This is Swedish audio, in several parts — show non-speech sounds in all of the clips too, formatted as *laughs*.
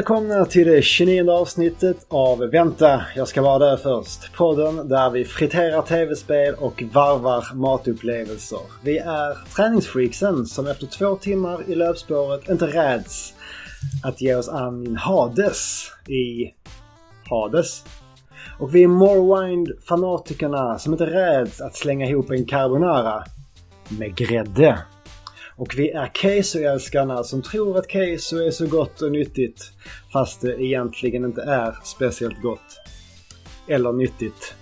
Välkomna till det 29 avsnittet av Vänta, jag ska vara där först. Podden där vi friterar tv-spel och varvar matupplevelser. Vi är träningsfreaksen som efter två timmar i löpspåret inte räds att ge oss an Hades i Hades. Och vi är Morrowind-fanatikerna som inte räds att slänga ihop en carbonara med grädde. Och vi är queso-älskarna som tror att queso är så gott och nyttigt fast det egentligen inte är speciellt gott. Eller nyttigt.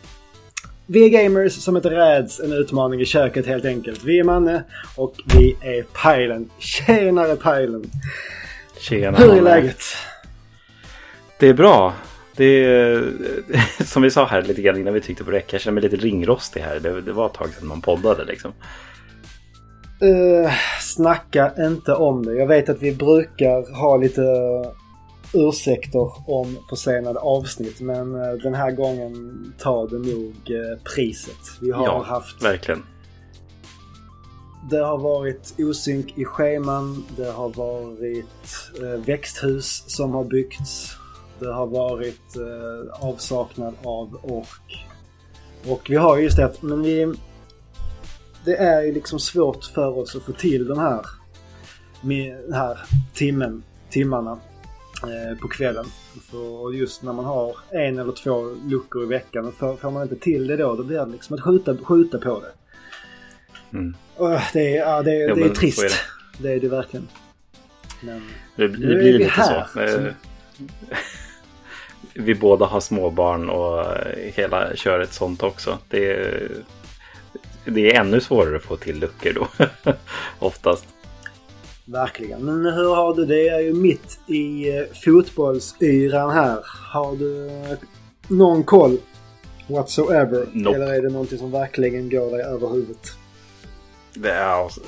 Vi är gamers som inte räds en utmaning i köket helt enkelt. Vi är Manne och vi är Pajlen. Tjenare Pajlen! Tjena, Hur är läget? Det är bra. Det är, *laughs* som vi sa här lite grann innan vi tryckte på räck. Jag känner mig lite ringrostig här. Det, det var ett tag sedan man poddade liksom. Uh, snacka inte om det. Jag vet att vi brukar ha lite ursäkter om försenade avsnitt men eh, den här gången tar det nog eh, priset. Vi har ja, haft... verkligen. Det har varit osynk i scheman. Det har varit eh, växthus som har byggts. Det har varit eh, avsaknad av ork. Och vi har just det att men vi, det är ju liksom svårt för oss att få till den här, den här timmen, timmarna eh, på kvällen. För just när man har en eller två luckor i veckan och får, man inte till det då, då blir det liksom att skjuta, skjuta på det. Mm. Och det, är, ja, det, är- Jo, det är trist. är det. är det verkligen. Men Det, det blir lite här, så. Eh, *laughs* Vi båda har småbarn och hela köret sånt också. Det är, det är ännu svårare att få till luckor då. *laughs* Oftast. verkligen. Men hur har du det? Det är ju mitt i eh, fotbollsyran här. Har du någon koll whatsoever? Nope. Eller är det någonting som verkligen går dig över huvudet? Det är alltså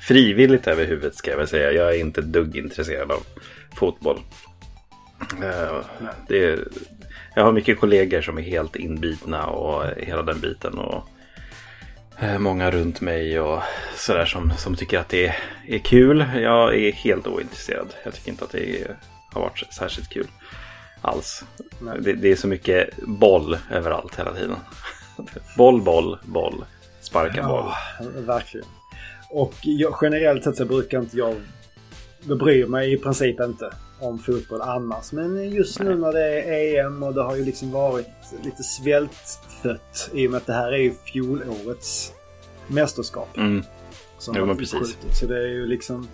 frivilligt över huvudet ska jag väl säga. Jag är inte dugg intresserad av fotboll. Eh, Det är, jag har mycket kollegor som är helt inbitna och hela den biten. Och eh, många runt mig och sådär som, som tycker att det är, är kul. Jag är helt ointresserad. Jag tycker inte att det är, har varit särskilt kul alls. Det, det är så mycket boll överallt hela tiden. *laughs* boll, boll, boll. Sparka boll. Ja, verkligen. Och jag, generellt sett så brukar inte jag... Jag bryr mig i princip inte om fotboll annars. Men just nu när det är EM och det har ju liksom varit lite svältfött i och med att det här är ju fjolårets mästerskap. Mm. Som Jo, men precis. Så det är ju liksom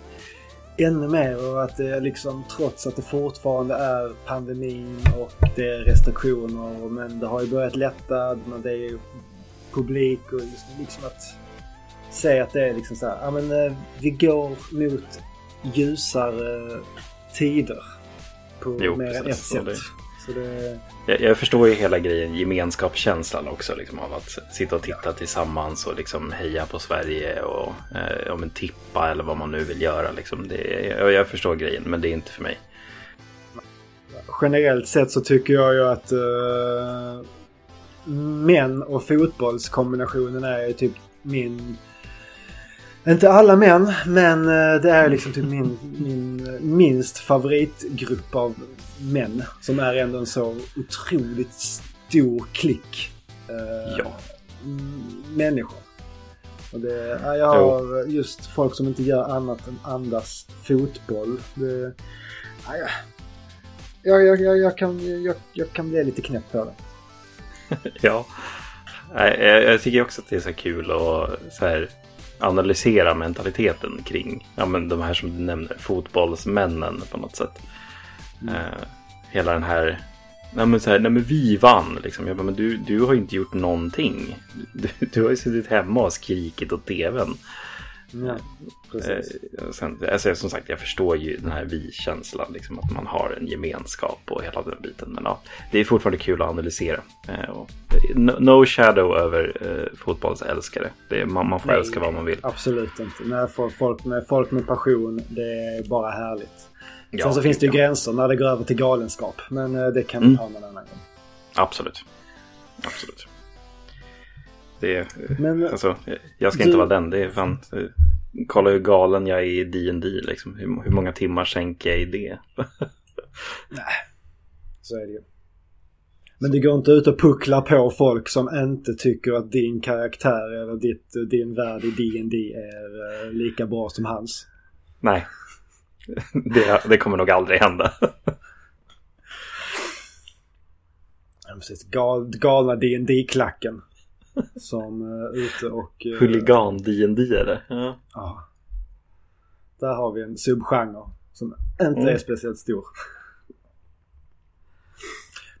ännu mer och att det är liksom trots att det fortfarande är pandemin och det är restriktioner men det har ju börjat lätta. Men det är ju publik och just liksom att se att det är liksom så här, ja men eh, vi går mot ljusare tider på Jo, mer än ett sätt. det- Så det, Jag, jag förstår ju hela grejen, gemenskapskänslan också. Liksom, av att sitta och titta tillsammans och liksom heja på Sverige och eh, om en tippa eller vad man nu vill göra. Liksom. Det, jag, jag förstår grejen, men det är inte för mig. generellt sett så tycker jag ju att uh, män och fotbollskombinationen är ju typ min... Inte alla män, men eh, det är liksom typ min, min minst favoritgrupp av män. Som är ändå en så otroligt stor klick eh, Ja. människor. Och det, ja, jag har just folk som inte gör annat än andas fotboll. Det, ja, jag, jag, jag, jag, kan, jag, jag kan bli lite knäpp på det. *laughs* Ja. Jag, jag tycker också att det är så kul att så här, analysera mentaliteten kring ja, men de här som du nämner, fotbollsmännen på något sätt. Eh, hela den här, nej men, så här, nej men vi vann liksom. Jag bara, men du, du har ju inte gjort någonting. Du, du har ju suttit hemma och skrikit åt tvn. Ja, precis. Eh, sen, alltså, som sagt, jag förstår ju den här vi-känslan, liksom, att man har en gemenskap och hela den biten. Men ja, det är fortfarande kul att analysera. Eh, och, no, shadow över eh, fotbollsälskare. Är, man, man får Nej, älska vad man vill. Absolut inte. När folk, folk, med, folk med passion, det är bara härligt. Ja, Sen så finns det ju ja. gränser när det går över till galenskap. Men eh, det kan vi Mm. ta någon annan gång. Absolut. Absolut. Det Men alltså, jag ska du- inte vara den. Det är fan, eh, kolla hur galen jag är i D&D liksom. Hur, hur många timmar sänker jag i det? *laughs* Nej, så är det ju. Men det går inte ut och puckla på folk som inte tycker att din karaktär eller ditt, din värld i D&D är uh, lika bra som hans. Nej, *laughs* det, det kommer nog aldrig hända. Ja, precis. Gal, galna dd klacken Som är uh, ute och... Uh, Huligan dd är det. Ja. ja. Där har vi en subgenre som inte mm. är speciellt stor.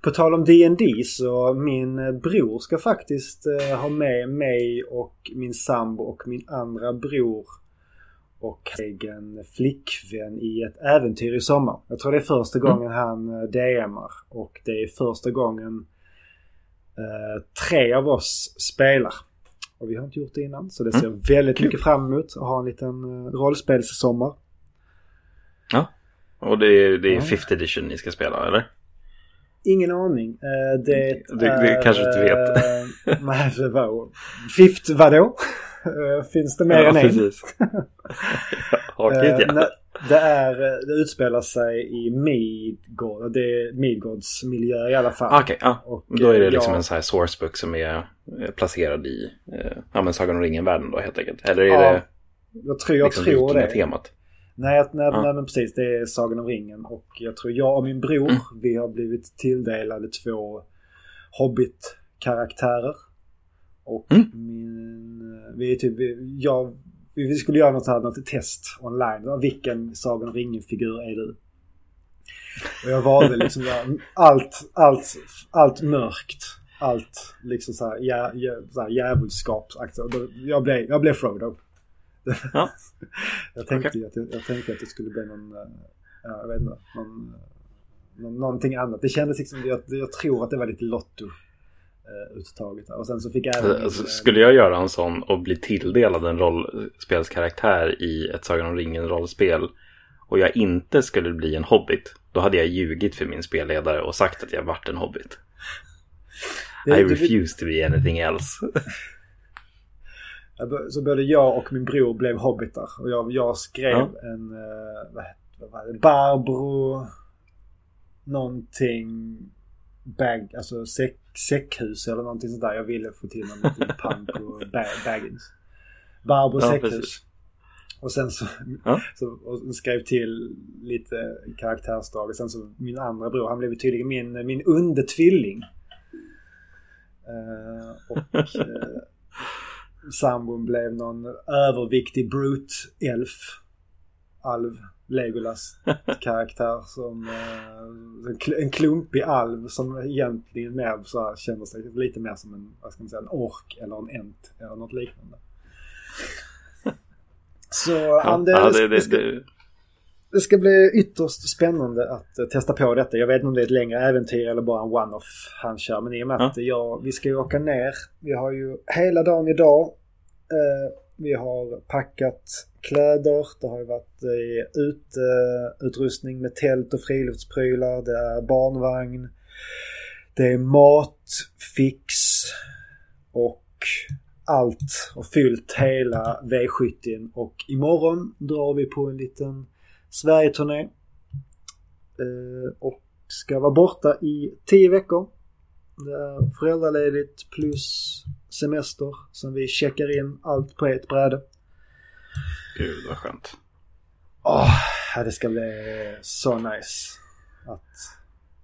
På tal om D&D så min bror ska faktiskt ha med mig och min sambo och min andra bror och egen flickvän i ett äventyr i sommar. Jag tror det är första mm. gången mm. han eh, DMar och det är första gången tre av oss spelar. Och vi har inte gjort det innan så det ser mm. väldigt mycket fram emot att ha en liten uh, rollspelssommar. Ja, och det är, det är ja. 5th edition ni ska spela eller? Ingen aning. Uh, det, det, är, det kanske inte vet. Nej, det var... Fifth vadå? *laughs* Finns det mer ja, än precis. *laughs* en? Hakigt ja. Det, är, det utspelar sig i Midgård. Det är Midgårds miljö i alla fall. Okej, okay, ja. då är det liksom ja. en sån här sourcebook som är placerad i ja, men Sagan om ringen-världen då helt enkelt. Eller är ja, det jag tror, jag liksom tror det. temat? Nej, nej, ja. nej, men precis. Det är Sagan om ringen. Och jag tror jag och min bror, mm. vi har blivit tilldelade två Hobbit-karaktärer. Och mm. min... Vi är typ... Jag, vi skulle göra något, här, något test online. Vilken Sagan om ringen-figur är du? Och jag valde liksom allt, allt, allt mörkt. Allt liksom såhär, jä, jä, så djävulskapsaktigt. Jag blev, jag blev Frodo. Ja. *laughs* jag, tänkte okay. att, jag, jag, tänkte att det skulle bli någon, eh, ja, jag vet inte, någon, någon, någonting annat. Det kändes liksom, jag, jag tror att det var lite Lotto uttaget. Och sen så fick jag även... Alltså, skulle jag göra en sån och bli tilldelad en rollspelskaraktär i ett Sagan om ringen rollspel och jag inte skulle bli en hobbit, då hade jag ljugit för min spelledare och sagt att jag varit en hobbit. Det, I refuse to be anything else. Så både jag och min bror blev hobbitar. Och jag, jag skrev ja. en, uh, vad, vad var det? Barbro någonting bag, alltså säck, säckhus eller någonting sånt där. Jag ville få till någonting *laughs* punk och bag, baggins. Barbro ja, säckhus. Precis. Och sen så, ja. *laughs* så skrev till lite karaktärsdrag. Och sen så min andra bror, han blev tydligen min, min undertvilling. Uh, och uh, *laughs* sambon blev någon överviktig brute-elf. Alv. Legolas *laughs* karaktär som eh, en klumpig alv som egentligen mer så här, känner sig lite mer som en, vad ska man säga, en ork eller en ent eller något liknande. *laughs* Så ja, det, ja, det, det, ska, det, ska, bli ytterst spännande att uh, testa på detta. Jag vet inte om det är ett längre äventyr eller bara en one-off han kör. Men i och med att ja, vi ska ju åka ner. Vi har ju hela dagen idag. Uh, vi har packat kläder. Det har ju varit uteutrustning med tält och friluftsprylar. Det är barnvagn. Det är mat, fix och allt och fyllt hela V70 och imorgon drar vi på en liten Sverigeturné. Eh, och ska vara borta i 10 veckor. Det är föräldraledigt plus semester som vi checkar in allt på ett bräde. Gud vad skönt. Åh, oh, det ska bli så nice. Att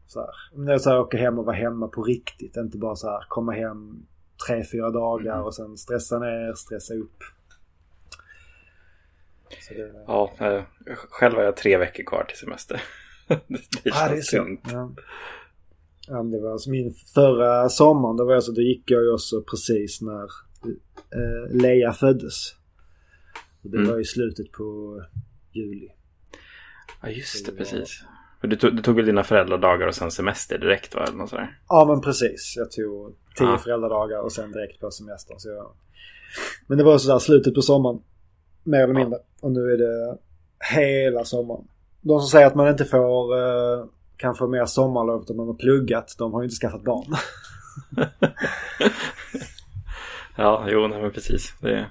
så här, när jag så här, åka hem och vara hemma på riktigt. Inte bara så här komma hem tre, fyra dagar mm. och sen stressa ner, stressa upp. Det... Ja, eh, själv har jag tre veckor kvar till semester. *laughs* det känns ah, det är synd. Ja. Ja, det var alltså min förra sommaren, då, var jag så, då gick jag ju också precis när eh, Leia föddes. Och det mm. var i slutet på juli. Ja just det, det precis. Du tog, du tog väl dina föräldradagar och sen semester direkt va? Eller något sådär? Ja men precis. Jag tog tio ah. föräldradagar och sen direkt på semester. Så jag... Men det var sådär slutet på sommaren. Mer eller mindre. Ja. Och nu är det hela sommaren. De som säger att man inte får eh, kan få mer sommarlov om man har pluggat. De har ju inte skaffat barn. *laughs* ja, jo, nej men precis. Det,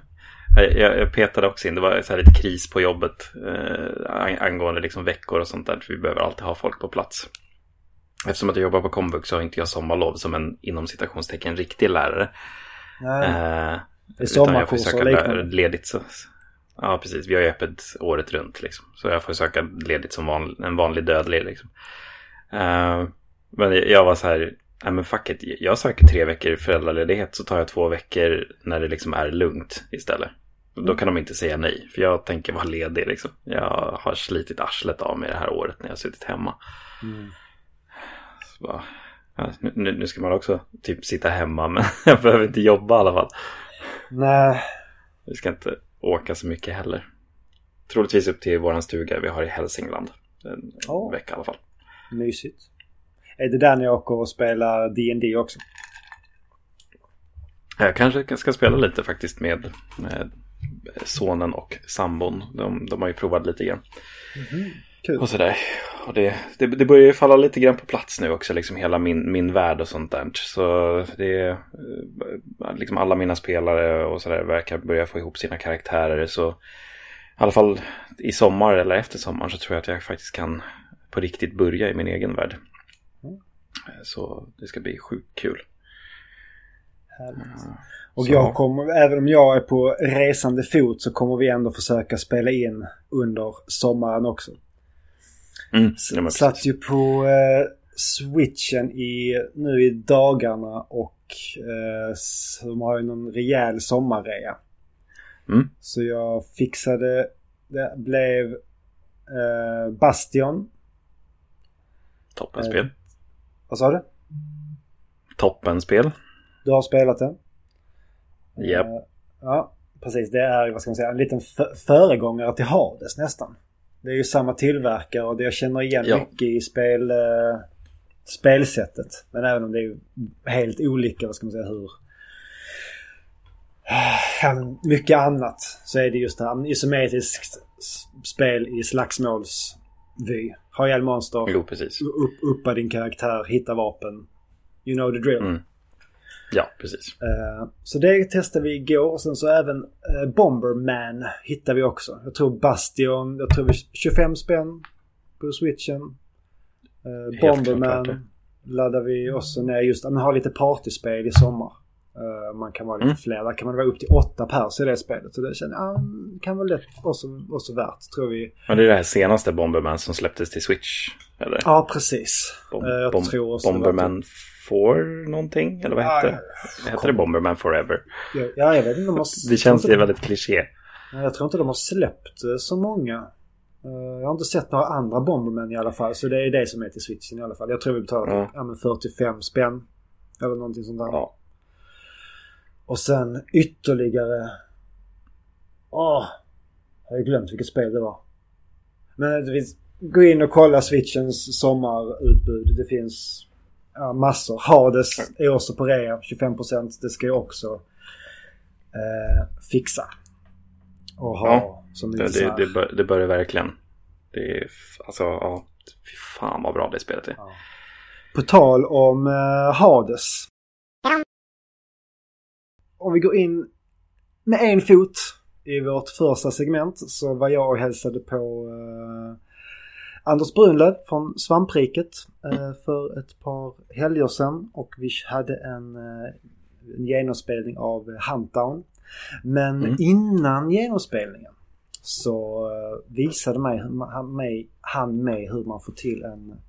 Jag, jag petade också in, det var så här lite kris på jobbet eh, angående liksom veckor och sånt där. Vi behöver alltid ha folk på plats. Eftersom att jag jobbar på komvux så har inte jag sommarlov som en inom citationstecken riktig lärare. Nej. Eh, det är sommarkurser och liknande. ledigt så. Ja, precis. Vi har ju öppet året runt liksom. Så jag får söka ledigt som van, en vanlig dödlig liksom. Uh, men jag var så här, nej men fuck it. Jag söker tre veckor föräldraledighet så tar jag två veckor när det liksom är lugnt istället. Mm. Då kan de inte säga nej, för jag tänker vara ledig liksom. Jag har slitit arslet av mig det här året när jag har suttit hemma. Mm. Bara, nu, nu ska man också typ sitta hemma, men *laughs* jag behöver inte jobba i alla fall. Nej. Vi ska inte åka så mycket heller. Troligtvis upp till våran stuga vi har i Hälsingland. En oh. vecka i alla fall. Mysigt. Är det där ni åker och spelar D&D också? Jag kanske ska spela lite faktiskt med, med sonen och sambon. De, de har ju provat lite grann. Mm-hmm. Kul. Och sådär. Och det, det, det, börjar ju falla lite grann på plats nu också, liksom hela min, min värld och sånt där. Så det är eh, liksom alla mina spelare och sådär verkar börja få ihop sina karaktärer. Så i alla fall i sommar eller efter sommaren så tror jag att jag faktiskt kan på riktigt börja i min egen värld. Mm. Så det ska bli sjukt kul. Och så. jag kommer, även om jag är på resande fot så kommer vi ändå försöka spela in under sommaren också. Mm, satt ju på eh, switchen i, nu i dagarna och eh, har ju någon rejäl sommarrea. Mm. Så jag fixade, det blev eh, Bastion. Toppenspel. Eh, vad sa du? Toppenspel. Du har spelat? Japp. Yep. Eh, ja, precis. Det är, vad ska man säga, en liten föregångare till Hades nästan. Det är ju samma tillverkare och det jag känner igen ja. mycket i spel, uh, spelsättet. Men även om det är helt olika, vad ska man säga, hur... Uh, mycket annat så är det just det här isometriskt spel i slagsmålsvy. Ha ihjäl monster. Jo, precis. Upp, uppa din karaktär, hitta vapen. You know the drill. Mm. Ja, precis. Uh, så det testade vi igår. Och sen så även uh, Bomberman hittade vi också. Jag tror Bastion, jag tror vi 25 spänn på switchen. Uh, Bomberman laddar vi också ner just, man har lite partyspel i sommar. Uh, man kan vara lite mm. fler. Där kan man vara upp till åtta pers i det spelet. Så det känner jag kan vara lätt också, också värt tror vi. Men det är det här senaste Bomberman som släpptes till Switch? Eller? Ja, precis. Bom, uh, jag bom, tror Bomberman For någonting? Eller vad hette ja, Hette det Bomberman Forever? Ja, ja, jag vet inte. De har, det känns ju väldigt kliché. Jag tror inte de har släppt eh, så många. Eh, jag har inte sett några andra Bomberman i alla fall. Så det är det som är till switchen i alla fall. Jag tror vi betalar ja 45 spänn. Eller någonting sånt där. Ja. Och sen ytterligare... Åh! Jag har glömt vilket spel det var. Men det finns... Gå in och kolla switchens sommarutbud. Det finns ja, massor. Hades är också på rea, 25%. Det ska jag också eh, fixa. Och ha ja, som det, det, det, bör, det börjar verkligen. Det är, alltså, ja, fy fan vad bra det spelet är. Ja. På tal om eh, Hades. Om vi går in med en fot i vårt första segment så var jag och hälsade på eh, Anders Brunlöv från Svampriket eh, för ett par helger sedan och vi hade en, eh, en genomspelning av Huntdown. Men mm. innan genomspelningen så eh, visade mig, han, mig, han mig hur man får till en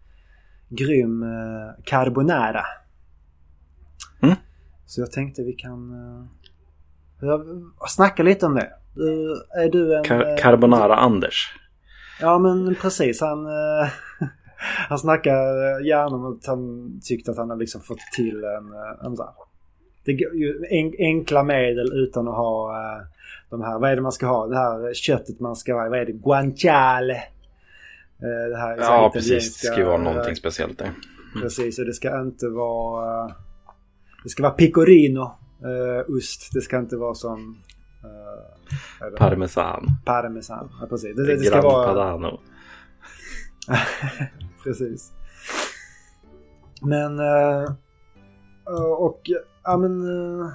grym eh, carbonara. Så jag tänkte vi kan uh, snacka lite om det. Uh, är du en... Car carbonara Anders? Ja men precis. Han, eh, *laughs* han snackar gärna om att han tyckte att han har liksom fått till en, eh, en så här, det ju enkla medel utan att ha eh, de här, vad är det man ska ha? Det här köttet man ska ha, vad är det? Guanciale. Det här ja precis, det ska ju vara någonting speciellt där. Mm. Precis, och det ska inte vara... Det ska vara pecorino ost. Det ska inte vara som Uh, Parmesan. Parmesan, ja precis. Det, det, det ska vara... Padano. *laughs* precis. Men... Uh, och ja men... Uh,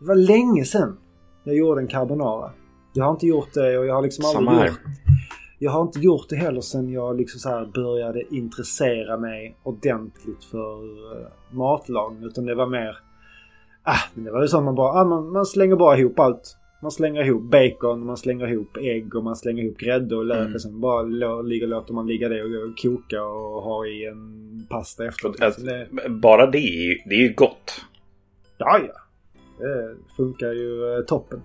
det var länge sedan Jag gjorde en carbonara. Jag har inte gjort det och jag har liksom Samma aldrig här. gjort Jag har inte gjort det heller sen jag liksom så började intressera mig ordentligt för uh, matlagning. Utan det var mer... Ah, men det var ju så att man bara... Ah, man, man slänger bara ihop allt. Man slänger ihop bacon, man slänger ihop ägg och man slänger ihop grädde och lök. Mm. Och sen bara ligger, låter man ligga det och, och koka och ha i en pasta efteråt. Att, Så det, bara det är ju, det är ju gott. ja, ja. Det funkar ju eh, toppen.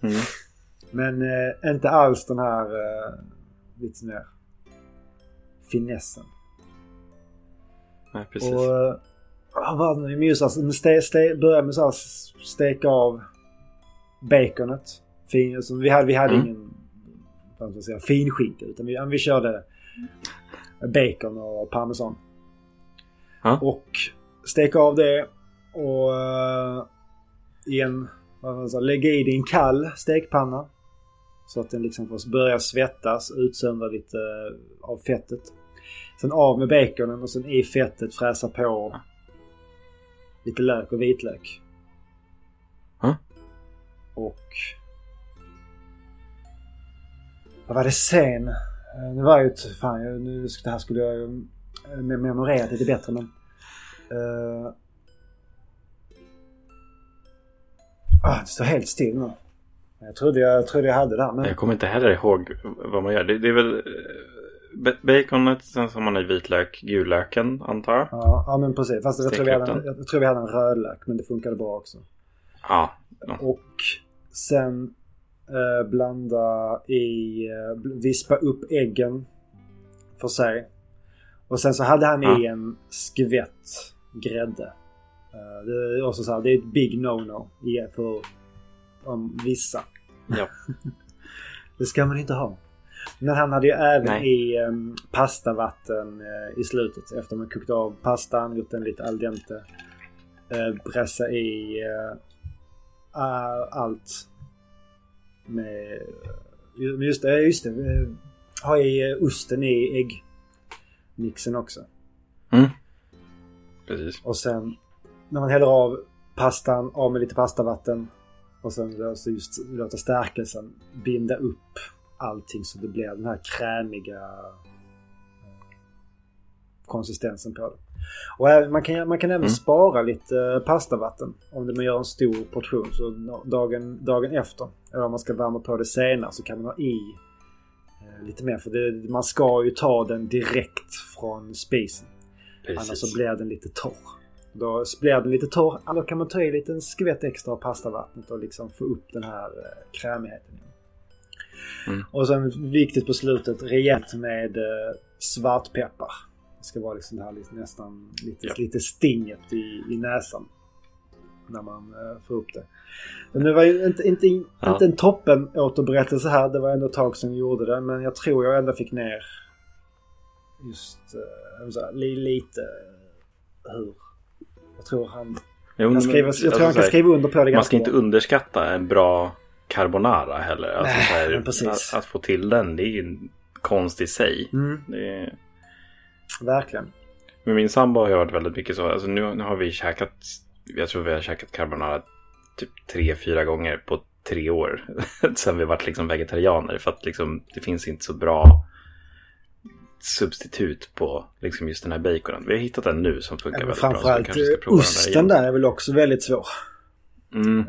Mm. Men eh, inte alls den här eh, lite mer finessen. Nej, precis. Och eh, vad var det nu? Just alltså, men ste, ste, börja med s- steka av baconet. Fin, alltså, vi hade, vi hade Mm. ingen vad säga, finskinka utan vi, vi körde bacon och parmesan. Ja. Och steka av det och uh, i en, vad man säga, lägga i en kall stekpanna. Så att den liksom får börja svettas, utsöndra lite av fettet. Sen av med baconen och sen i fettet fräsa på lite lök och vitlök. Ja. Och... Vad var det sen? Eh, Det var ju. Fan, jag- nu, det här skulle jag ju eh, mem- memorerat lite bättre men... Uh, ah, det står helt still nu. Jag trodde jag, trodde jag hade det här men... Jag kommer inte heller ihåg vad man gör. Det, det är väl eh, ba- baconet, sen så har man i vitlök, gullöken antar jag. Ja, ja men precis. Fast jag tror, vi hade, en- jag tror vi hade en rödlök men det funkade bra också. Ja. Och sen eh, blanda i, eh, vispa upp äggen för sig. Och sen så hade han i Ja. en skvätt grädde. Eh, det är också så här, det är ett big no-no i- för om vissa. Ja. *laughs* Det ska man inte ha. Men han hade ju även Nej. i um, pastavatten eh, i slutet. Efter man kokt av pastan, gjort den lite al dente. Uh, pressa i eh, a- allt. Med... ju- Just det, just det. eh, Ha i eh, osten i äggmixen också. Mm. Precis. Och sen när man häller av pastan, av med lite pastavatten. Och sen så just låta stärkelsen binda upp allting så det blir den här krämiga eh, konsistensen på det. Och man kan, man kan även Mm. spara lite eh, pastavatten om man gör en stor portion. Så dagen, dagen efter, eller om man ska värma på det senare, så kan man ha i eh, lite mer. För det, man ska ju ta den direkt från spisen. Annars Precis. så blir den lite torr. Då blir den lite torr, då kan man ta i lite en skvätt extra av pastavattnet och liksom få upp den här eh, krämigheten. Mm. Och sen viktigt på slutet, rejält med eh, svartpeppar. Det ska vara liksom det här lite, nästan lite, Ja. lite stinget i, i näsan. När man eh, får upp det. Men det var ju inte, inte, Ja. inte en toppen återberättelse här. Det var ändå ett tag sedan jag gjorde det. Men jag tror jag ändå fick ner just li, lite hur. Jag tror han Jo, kan men- skriva, jag alltså, tror han kan skriva under på det Man ska inte bra. underskatta en bra carbonara heller. Alltså, Nej, här, precis. att, att få till den, det är ju en konst i sig. Mm, är... verkligen. Men min sambo har ju varit väldigt mycket så. Alltså nu, nu har vi käkat, jag tror vi har käkat carbonara typ tre, fyra gånger på tre år. *laughs* Sen vi varit liksom vegetarianer. För att liksom, det finns inte så bra substitut på liksom just den här baconen. Vi har hittat en nu som funkar Ja, väldigt bra. framförallt osten igen. där är väl också väldigt svår. Mm, Eh,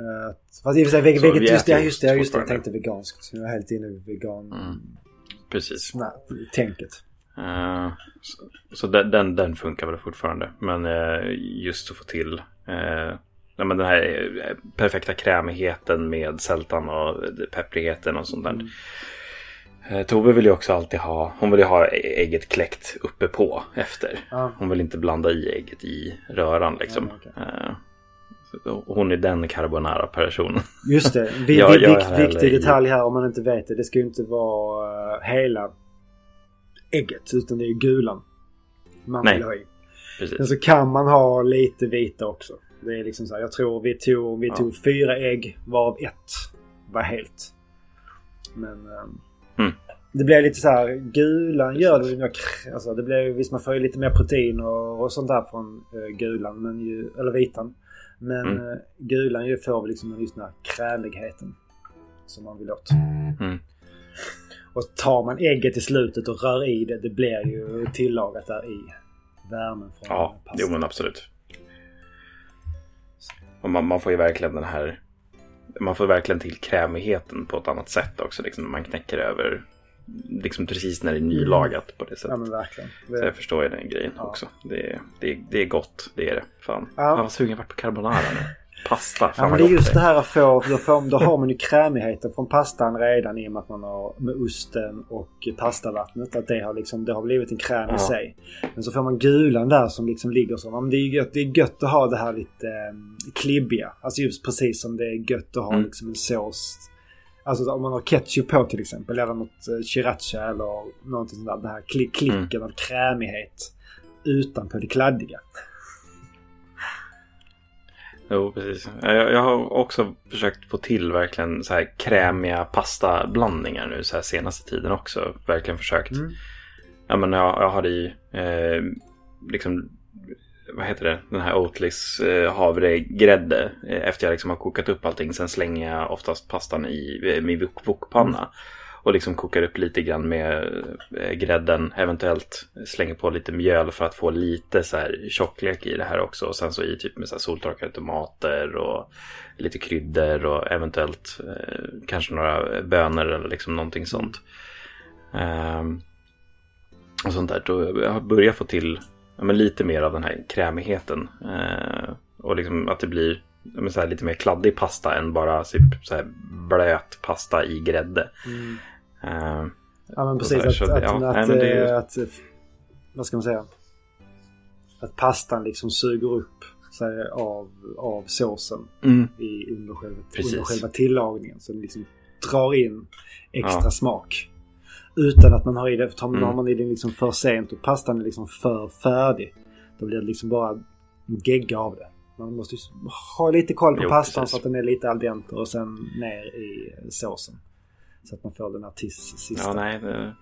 Fast i och för sig, veg- Så vi veget, just det, just det, just det, jag tänkte veganskt. Så jag är helt inne i vegan... Mm. precis. Snabbt, tänket. Eh, så så den, den, den funkar väl fortfarande. Men eh, just att få till uh, nej, men den här perfekta krämigheten med sältan och pepprigheten och sånt där. Mm. Eh, Tove vill ju också alltid ha, hon vill ju ha ägget kläckt uppe på efter. Ja. Hon vill inte blanda i ägget i röran liksom. Ja, okej. Eh, hon är den carbonara personen. *laughs* Just det. Vi, Ja, vi, jag vik, viktig detalj här om man inte vet det. Det ska ju inte vara eh, hela ägget utan det är gulan man Nej. vill ha i. Precis. Men så kan man ha lite vita också. Det är liksom så här, jag tror vi tog, vi Ja. tog fyra ägg varav ett var helt. Men Mm. Det blir lite så här, gulan gör det mer, alltså det blir visst man får ju lite mer protein och, och sånt där från eh, gulan, men ju, eller vitan. Men Mm. eh, gulan ju får liksom just den här krämigheten som man vill åt. Mm. Och tar man ägget i slutet och rör i det, det blir ju tillagat där i värmen från Ja, pastan. jo men absolut. Och man, man får ju verkligen den här... Man får verkligen till krämigheten på ett annat sätt också. Liksom, när man knäcker över liksom precis när det är nylagat på det Ja sättet. men verkligen. Så jag förstår ju den grejen Ja. också. Det är, det, är, det är gott, det är det. Fan. Ja. Jag var sugen på carbonara nu. Pasta, Ja, fan men vad det är just det det här att få, då, får, då har man ju krämigheten från pastan redan i och med att man har med osten och pastavattnet. Att det har, liksom, det har blivit en kräm Ja. i sig. Men så får man gulan där som liksom ligger så. Ja, men det, är gött, det är gött att ha det här lite eh, klibbiga. Alltså just precis som det är gött att ha Mm. liksom en sås. Alltså om man har ketchup på till exempel. Eller något eh, sriracha eller någonting sånt där. Det här kli- klicken av krämighet. Utanpå det kladdiga. Jo, precis. Jag, jag har också försökt få till verkligen så här krämiga pastablandningar nu så här senaste tiden också. Verkligen försökt. Mm. Ja, men jag, jag hade i eh, liksom, vad heter det, den här Oatlys eh, havregrädde. Eh, efter jag liksom har kokat upp allting. Sen slänger jag oftast pastan i eh, min wokpanna. Och liksom kokar upp lite grann med eh, grädden. Eventuellt slänger på lite mjöl för att få lite så här tjocklek i det här också. Och sen så i typ med så här soltorkade tomater och lite kryddor och eventuellt eh, kanske några bönor eller liksom någonting sånt. Ehm, och sånt där. Då jag börjat få till ja, men lite mer av den här krämigheten. Eh, och liksom att det blir men så lite mer kladdig pasta än bara typ, så blöt pasta i grädde. Mm. Eh, Ja men precis. sådär, Att, så att, ja, att, nej, det eh, att, eh, Vad ska man säga? Att pastan liksom suger upp sig av, av såsen mm, i, under, själva, under själva tillagningen. Så den liksom drar in extra Ja. smak. Utan att man har i det. Tar Mm. har man i den liksom för sent och pastan är liksom för färdig. Då blir det liksom bara en gegga av det. Man måste ju ha lite koll på Jo, pastan precis. så att den är lite al dente och sen ner i såsen. Så att man får den här tis, sista. ja, nej. Det...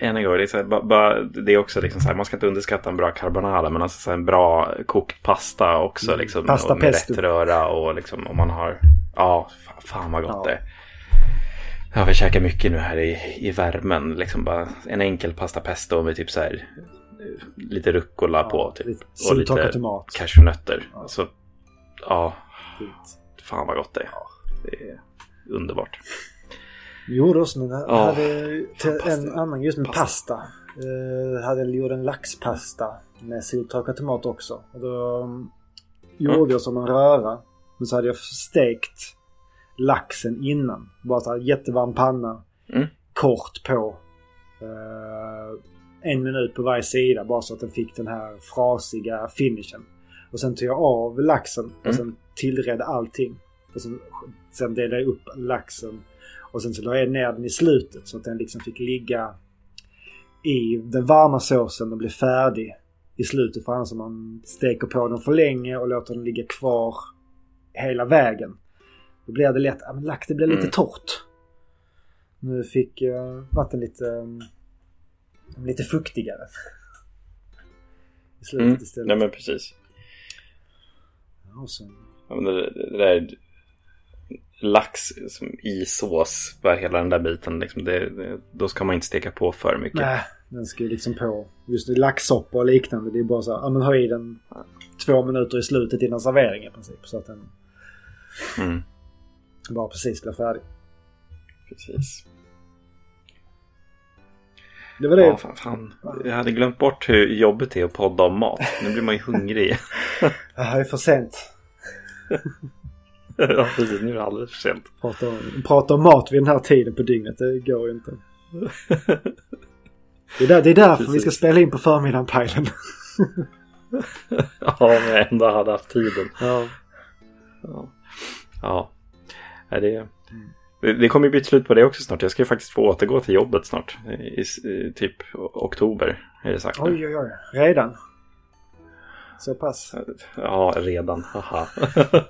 Än en gång, det är, här, ba, ba, det är också liksom så här, man ska inte underskatta en bra carbonara, men alltså en bra kokt pasta också. Mm. Liksom, Pasta och med pesto. rätt röra och liksom om man har, ja, fa- fan vad gott Ja. det är. Jag har käkat mycket nu här i, i värmen. Liksom bara en enkel pasta pesto med typ så här lite rucola på. Typ, lite och lite tomat. cashewnötter. Ja. Så ja, Fint. fan vad gott det är. Det är underbart. Gjorde också Ja. hade till Pasta. en annan just med Pasta. pasta. Uh, hade gjort en laxpasta med soltorkad tomat också. Och då um, gjorde jag som en röra. Men så hade jag stekt laxen innan. Bara så här jättevarm panna. Mm. Kort på. eh, en minut på varje sida bara så att den fick den här frasiga finishen. Och sen tog jag av laxen och Mm. sen tillredde allting. Och sen, sen delade jag upp laxen och sen så la jag ner den i slutet så att den liksom fick ligga i den varma såsen och bli färdig i slutet. För annars om man steker på den för länge och låter den ligga kvar hela vägen. Då blir det lätt, ja men lax det blir lite Mm. torrt. Nu fick vatten lite, um, lite fuktigare. *laughs* I slutet Mm. istället. Nej men precis. Ja, sen, Ja, men det, det där lax som i sås, bara hela den där biten. Liksom, det, det, då ska man inte steka på för mycket. nej, den ska ju liksom på. Just laxsoppa och liknande. Det är bara så här, ja men ha i den två minuter i slutet innan servering i princip. Så att den Mm, bara precis blir färdig. precis. Det var det. Ja, fan, fan. Jag hade glömt bort hur jobbigt det är att podda om mat. Nu blir man ju hungrig. *laughs* *laughs* Det här är för sent. *laughs* ja, precis. Nu är det alldeles för sent. Prata om, prata om mat vid den här tiden på dygnet. Det går ju inte. Det är, där, det är därför vi ska Precis. spela in på förmiddagen Pajlen. Ja, om jag ändå hade haft tiden. Ja. Ja. Ja. Nej, det, det, det kommer ju bli ett slut på det också snart. Jag ska ju faktiskt få återgå till jobbet snart. I, i typ oktober är det sagt. Oj, oj, oj. Redan? Så pass? Ja, redan. Haha. *laughs*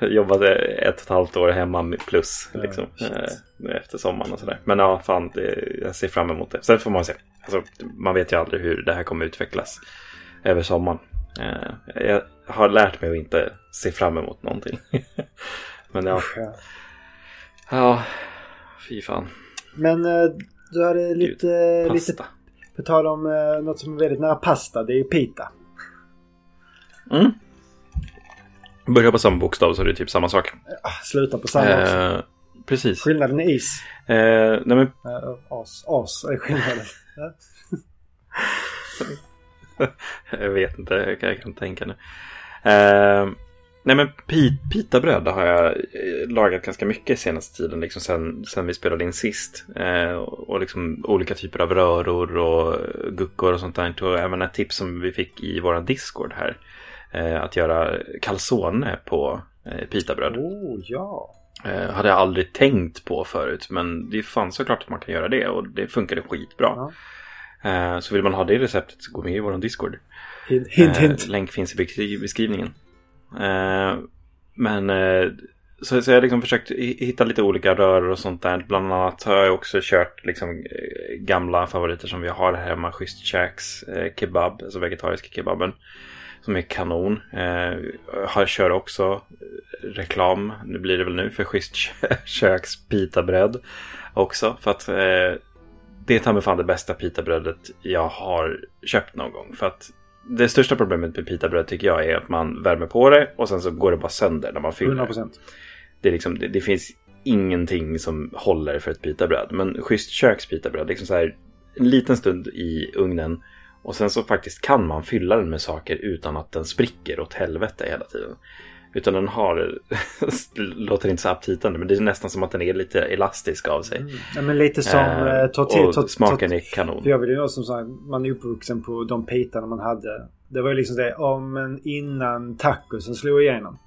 Jag jobbade ett och ett halvt år hemma plus liksom, eh, efter sommaren och sådär. Men ja, fan, det, jag ser fram emot det. Sen får man se. Alltså, man vet ju aldrig hur det här kommer utvecklas över sommaren. Eh, jag har lärt mig att inte se fram emot någonting. *laughs* Men ja. Ja. Fy fan. Men eh, du hade lite, lite Pasta. på tal om eh, något som är väldigt nära pasta. Det är ju pita. Mm. Börjar på samma bokstav så är det typ samma sak. Ah, sluta på samma också. Eh, precis. Skillnaden är is. Eh, nej men as. As är skillnaden. *laughs* Ja. *laughs* Jag vet inte, jag kan, jag kan tänka nu. Eh, nej men pit, pitabröd har jag eh, lagat ganska mycket senaste tiden, liksom sen, sen vi spelade in sist. Eh, och liksom olika typer av röror och guckor och sånt där. Och även ett tips som vi fick i våran Discord här. Eh, att göra calzone på pitabröd. Oh, ja. Hade jag aldrig tänkt på förut, men det fanns såklart att man kan göra det och det funkade skitbra. Ja. Eh, så vill man ha det receptet så gå med i vår Discord. Hint, hint. Eh, hint. länk finns i beskri- beskrivningen. Eh, men så, så jag har liksom försökt hi- hitta lite olika röror och sånt där. Bland annat har jag också kört liksom gamla favoriter som vi har här hemma. Schysst Shacks eh, kebab, alltså vegetariska kebaben. Som är kanon. Jag kör också reklam, nu blir det väl nu, för Schysst Köks *laughs* pitabröd också. För att det är ta mig fan det bästa pitabrödet jag har köpt någon gång. För att det största problemet med pitabröd tycker jag är att man värmer på det och sen så går det bara sönder när man fyller 100 det. procent. Det, är liksom, det, det finns ingenting som håller för ett pitabröd. Men schysst köks pitabröd, liksom så här en liten stund i ugnen och sen så faktiskt kan man fylla den med saker utan att den spricker åt helvete hela tiden. Utan den har, *laughs* låter inte så aptitande, men det är nästan som att den är lite elastisk av sig. Ja, men lite som Eh, eh, tortilla. och smaken tort- är kanon. För jag vill ju som sagt, man är uppvuxen på de pitarna man hade. Det var ju liksom det, om men innan tacosen slog igenom.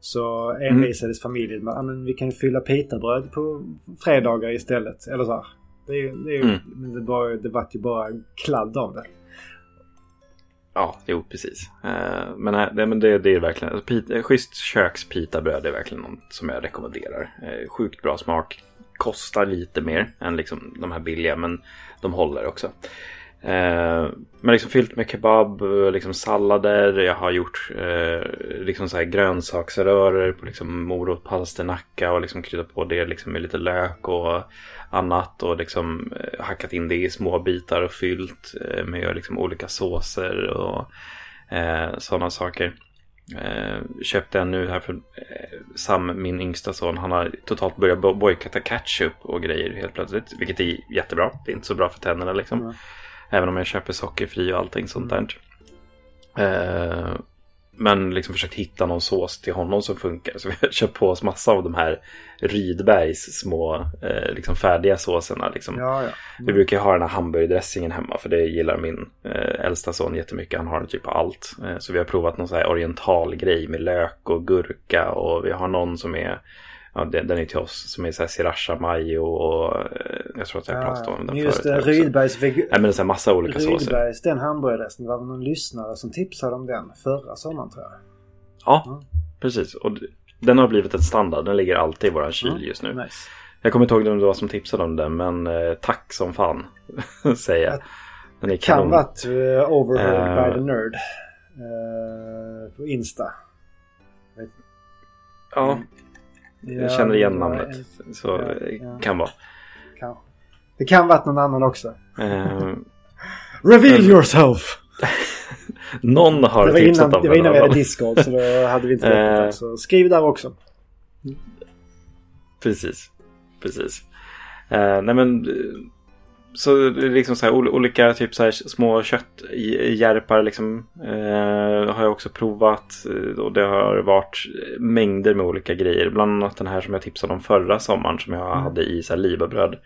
Så Mm. envisades familjen med att men vi kan ju fylla pitabröd på fredagar istället. Eller så här. Det, är, det, är, Mm. det, var, det vart ju bara kladd av det. Ja, jo precis. Eh, men eh, nej, det, men det, det är verkligen, alltså, eh, schysst kökspitabröd är verkligen något som jag rekommenderar. Sjukt bra smak. Kostar lite mer än liksom de här billiga, men de håller också. Eh, men liksom fyllt med kebab, liksom sallader. Jag har gjort eh, liksom så här grönsaksröror på liksom morot, palsternacka och liksom kryddat på det liksom med lite lök och annat och liksom eh, hackat in det i små bitar och fyllt eh, med liksom olika såser och eh, sådana saker. Eh, köpte en nu här för eh, Sam, min yngsta son, han har totalt börjat bojkotta ketchup och grejer helt plötsligt. Vilket är jättebra. Det är inte så bra för tänderna liksom. Mm. Även om jag köper sockerfri och allting sånt där. Eh, men liksom försökt hitta någon sås till honom som funkar. Så vi har *laughs* köpt på oss massa av de här Rydbergs små eh, liksom färdiga såserna. Liksom. Ja, ja. Vi brukar ha den här hamburgerdressingen hemma för det gillar min eh, äldsta son jättemycket. Han har den typ på allt. Eh, så vi har provat någon sån här oriental grej med lök och gurka och vi har någon som är Ja, den är till oss som är så här sriracha mayo och eh, jag tror att jag har pratat om den Just förut. det, också. Rydbergs veg- Nej men det är så här massa olika såser. Rydbergs, den hamburgerresten. Det var någon lyssnare som tipsade om den förra sommaren tror jag. Ja, Mm. precis. Och den har blivit ett standard. Den ligger alltid i våran kyl Mm, just nu. Nice. Jag kommer inte ihåg vem det var som tipsade om den, men eh, tack som fan. *laughs* säger jag. Den är Kan kanon. varit uh, overheard Eh. by the nerd. eh, på Insta. Ja, jag känner igen det var namnet. Så ja, eh, ja. kan vara. Kanske. Det kan varit någon annan också. Eh, *laughs* Reveal yourself! *laughs* någon har Det var tipsat innan, om det var den. innan vi hade. Discord så då hade vi inte *laughs* rätt Eh. det. Så skriv där också. Precis. Precis. Eh, nej men så liksom så här ol- olika typ så här små köttjärpar liksom eh, har jag också provat eh, och det har varit mängder med olika grejer. Bland annat den här som jag tipsade om förra sommaren som jag Mm. hade i så här libabröd.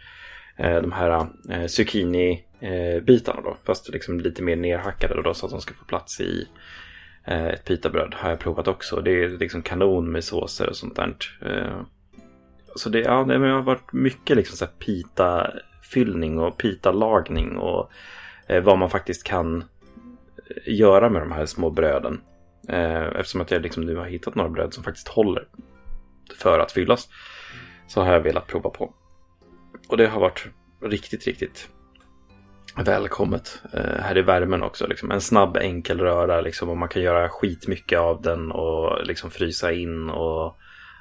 Eh, de här eh, zucchini eh, då, fast liksom lite mer nerhackade då så att de ska få plats i eh, ett pitabröd har jag provat också. Det är liksom kanon med såser och sånt där. Så det, ja, det har varit mycket liksom så här fyllning och pitalagning och eh, vad man faktiskt kan eh, göra med de här små bröden. Eh, eftersom att jag liksom nu har hittat några bröd som faktiskt håller för att fyllas. Så har jag velat prova på. Och det har varit riktigt, riktigt välkommet här i värmen också. Liksom. En snabb enkel röra liksom, och man kan göra skitmycket av den och liksom frysa in och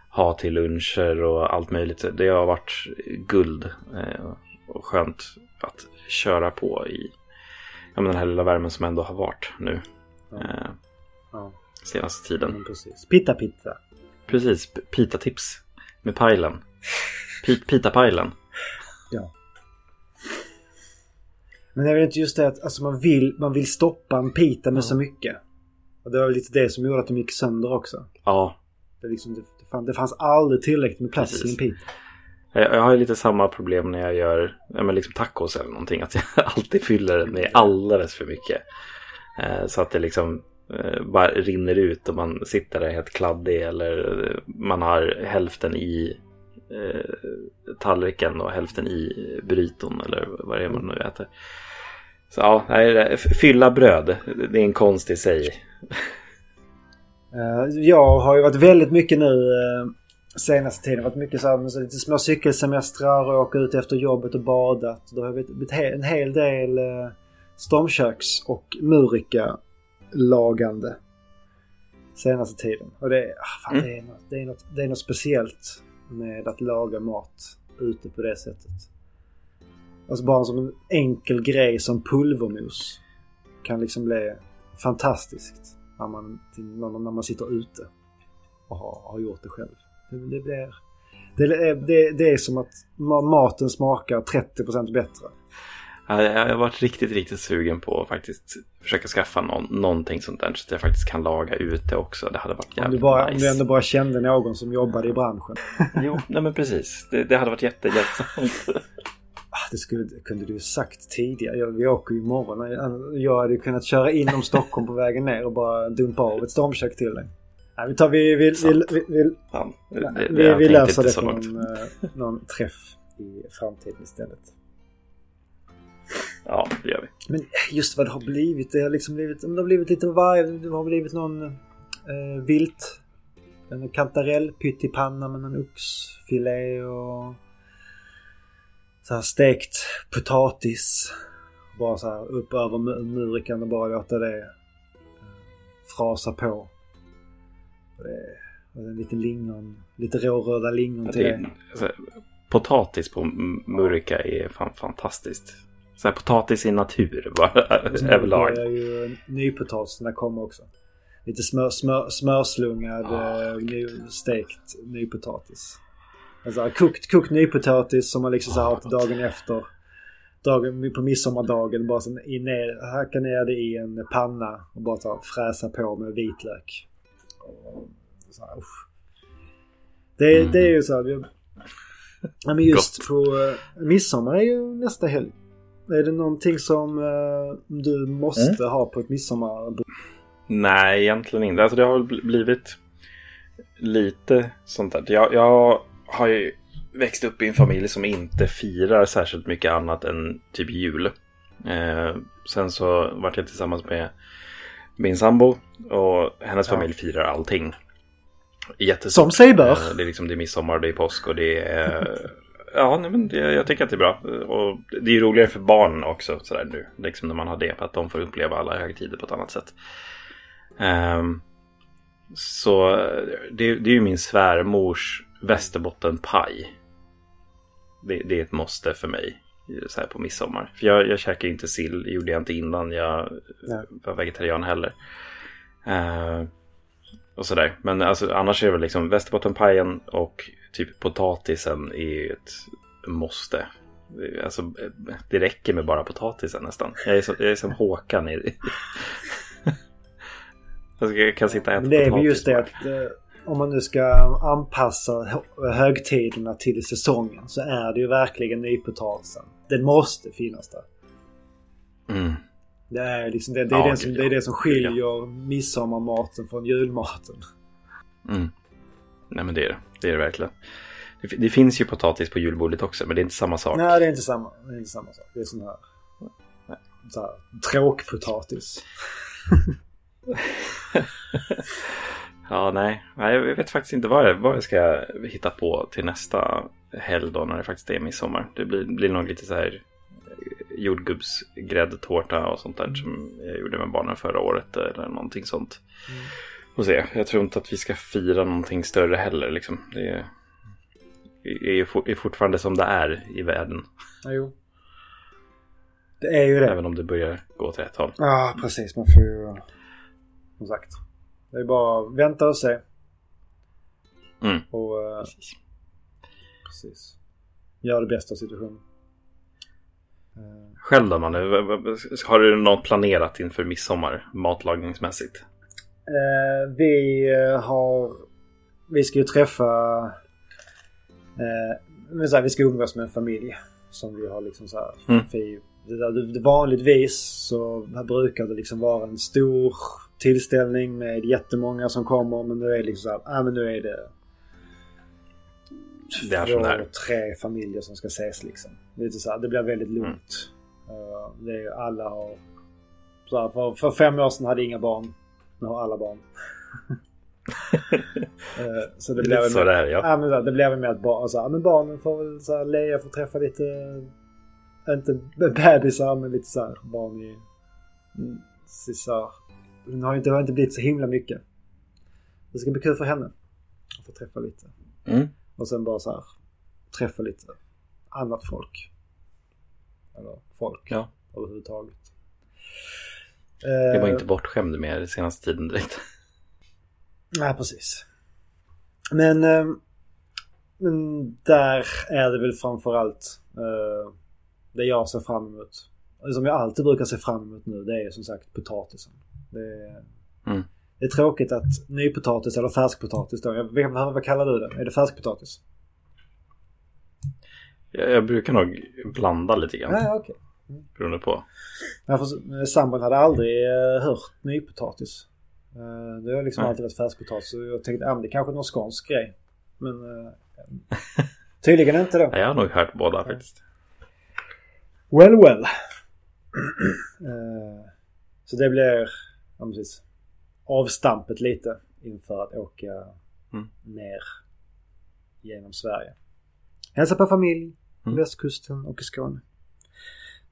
ha till luncher och allt möjligt. Det har varit guld och skönt att köra på i ja, men den här lilla värmen som ändå har varit nu. Ja. Eh, ja. Senaste tiden. Precis. Pitta pizza. Precis, pita-tips med pajlen. Pita-pajlen. Ja. Men det är väl inte just det att alltså man, vill, man vill stoppa en pita med ja. så mycket. Och det var lite det som gjorde att de gick sönder också. Ja. Det, liksom, det, det, fanns, det fanns aldrig tillräckligt med plats Precis. i en pita. Jag, jag har lite samma problem när jag gör ja, men liksom tacos eller någonting. Att jag *laughs* alltid fyller den med alldeles för mycket. Eh, så att det liksom eh, bara rinner ut och man sitter där helt kladdig. Eller eh, man har hälften i eh, tallriken och hälften i bryton eller vad det är man nu äter. Så ja, nej, fylla bröd, det är en konst i sig. *laughs* Eh, jag har ju varit väldigt mycket nu eh, senaste tiden. varit mycket så här, lite små cykelsemestrar och åka ut efter jobbet och badat. Då har blivit en hel del eh, stormköks och murika lagande senaste tiden. Och det, ah, fan, mm. det, är något, det, är något, det är något speciellt med att laga mat ute på det sättet. Alltså bara som en enkel grej som pulvermos kan liksom bli fantastiskt när man, när man sitter ute och har, har gjort det själv. Det, blir, det, det, det är som att maten smakar 30% bättre. Jag har varit riktigt, riktigt sugen på att faktiskt försöka skaffa någon, någonting sånt där så att jag faktiskt kan laga ute också. Det hade varit jävligt om du bara, nice. Om du ändå bara kände någon som jobbade i branschen. jo, nej men precis. Det, det hade varit jättehjälpsamt. *laughs* Ah, det skulle, kunde du sagt tidigare. vi åker ju imorgon. Jag hade kunnat köra inom Stockholm på vägen ner och bara dumpa av ett stormkök till dig. Nej, vi, tar, vi, vi, vi, vi, vi, ja, det, vi, vi löser det på någon, eh, någon träff i framtiden istället. Ja, det gör vi. Men just vad det har blivit. Det har liksom blivit, det har blivit lite varg. Det har blivit någon eh, vilt. En kantarell pyttipanna med någon oxfilé och så här stekt potatis. Bara så här upp över murikan och bara låta det eh, frasa på. En liten lingon, lite råröda lingon till det. Alltså, potatis på murika är fan fantastiskt. Så här potatis i natur bara *laughs* överlag. Det är ju nypotatisarna kommer också. Lite smör, smör, smörslungad oh, ny, stekt nypotatis. Alltså kokt, kokt nypotatis som man liksom så här oh, dagen efter. Dagen, på midsommardagen bara så ner, hacka ner det i en panna och bara ta, fräsa på med vitlök. Så här, det, mm. det är ju så här. Ja, men just Gott. på uh, midsommar är ju nästa helg. Är det någonting som uh, du måste mm. ha på ett midsommarbord? Nej, egentligen inte. Alltså det har blivit lite sånt där. Jag, jag har ju växt upp i en familj som inte firar särskilt mycket annat än typ jul. Eh, sen så vart jag tillsammans med min sambo och hennes ja. familj firar allting. Jättestort. Som sig bör. Eh, det är liksom det är midsommar, det är påsk och det är Ja, nej, men det, jag tycker att det är bra. Och det är ju roligare för barn också sådär nu. Liksom när man har det. Att de får uppleva alla högtider på ett annat sätt. Um, så det, det är ju min svärmors västerbottenpaj. Det, det, är ett måste för mig. Så här på midsommar. För jag, jag käkar inte sill. Det gjorde jag inte innan jag nej. var vegetarian heller. Uh, och sådär. Men alltså, annars är det väl liksom västerbottenpajen och typ potatisen är ju ett måste. Alltså, det räcker med bara potatisen nästan. Jag är, så, jag är som Håkan i... *laughs* jag kan sitta och äta Det är väl just det att eh, om man nu ska anpassa högtiderna till säsongen så är det ju verkligen nypotatisen. Den måste finnas där. Mm. Det är, liksom det, det, är ja, som, det är det som skiljer midsommarmaten från julmaten. Mm. Nej men det är det. Det är det verkligen. Det, det, finns ju potatis på julbordet också men det är inte samma sak. Nej det är inte samma, det är inte samma sak. Det är sån här, så här tråkpotatis. *laughs* ja nej. nej, jag vet faktiskt inte vad jag, vad jag ska hitta på till nästa helg då när det faktiskt är midsommar. Det blir, blir nog lite så här jordgubbsgräddtårta och sånt där som jag gjorde med barnen förra året eller någonting sånt. Mm. Och se, jag tror inte att vi ska fira någonting större heller liksom. Det är, är fortfarande som det är i världen. jo. Det är ju det. Även om det börjar gå åt rätt håll. Ja, precis. Man får ju... Som sagt. Det är bara att vänta och se. Mm. Och... Uh, precis. Gör det bästa av situationen. Uh. Själv då Manne? Har du något planerat inför midsommar matlagningsmässigt? Uh, vi har... Vi ska ju träffa... Uh, vi ska umgås med en familj. Som vi har liksom så här... Mm. Det, det, vanligtvis så brukar det liksom vara en stor tillställning med jättemånga som kommer. Men nu är det liksom så här, ah, men nu är det det två, tre familjer som ska ses liksom. Lite så här, det blir väldigt lugnt. Mm. Uh, det är, alla har... Så här, för, för fem år sedan hade inga barn. Nu har alla barn. uh, *laughs* så det, det blir så där, ja. ja men, det blir väl med att barn, så här, men barnen får väl så här, Lea får träffa lite inte bebisar men lite så här barn i... Mm, så Hon har inte, har inte blivit så himla mycket. Det ska bli kul för henne. Att få träffa lite. Mm. Och sen bara så här träffa lite annat folk. Eller folk ja. överhuvudtaget. Det var inte bortskämd med den senaste tiden direkt. Nej, precis. Men, eh, men där är det väl framförallt uh, det jag ser fram emot. Som jag alltid brukar se fram emot nu det är som sagt potatisen. Det är, mm. Det är tråkigt att nypotatis eller färskpotatis då. Jag vet, vad kallar du det? Är det färskpotatis? Jag, jag brukar nog blanda lite grann. Ja. Okay. Mm. Beroende på. Ja, för sambon hade aldrig uh, hört nypotatis. Uh, det har liksom Nej. alltid varit färskpotatis. Så jag tänkte att ah, det kanske är någon skånsk grej. Men tydligen inte då. *laughs* Ja, jag har nog hört båda faktiskt. Well, well. *clears throat* så det blir ja, precis, avstampet lite inför att åka mm. ner genom Sverige. Hälsa på familj mm. västkusten och i Skåne.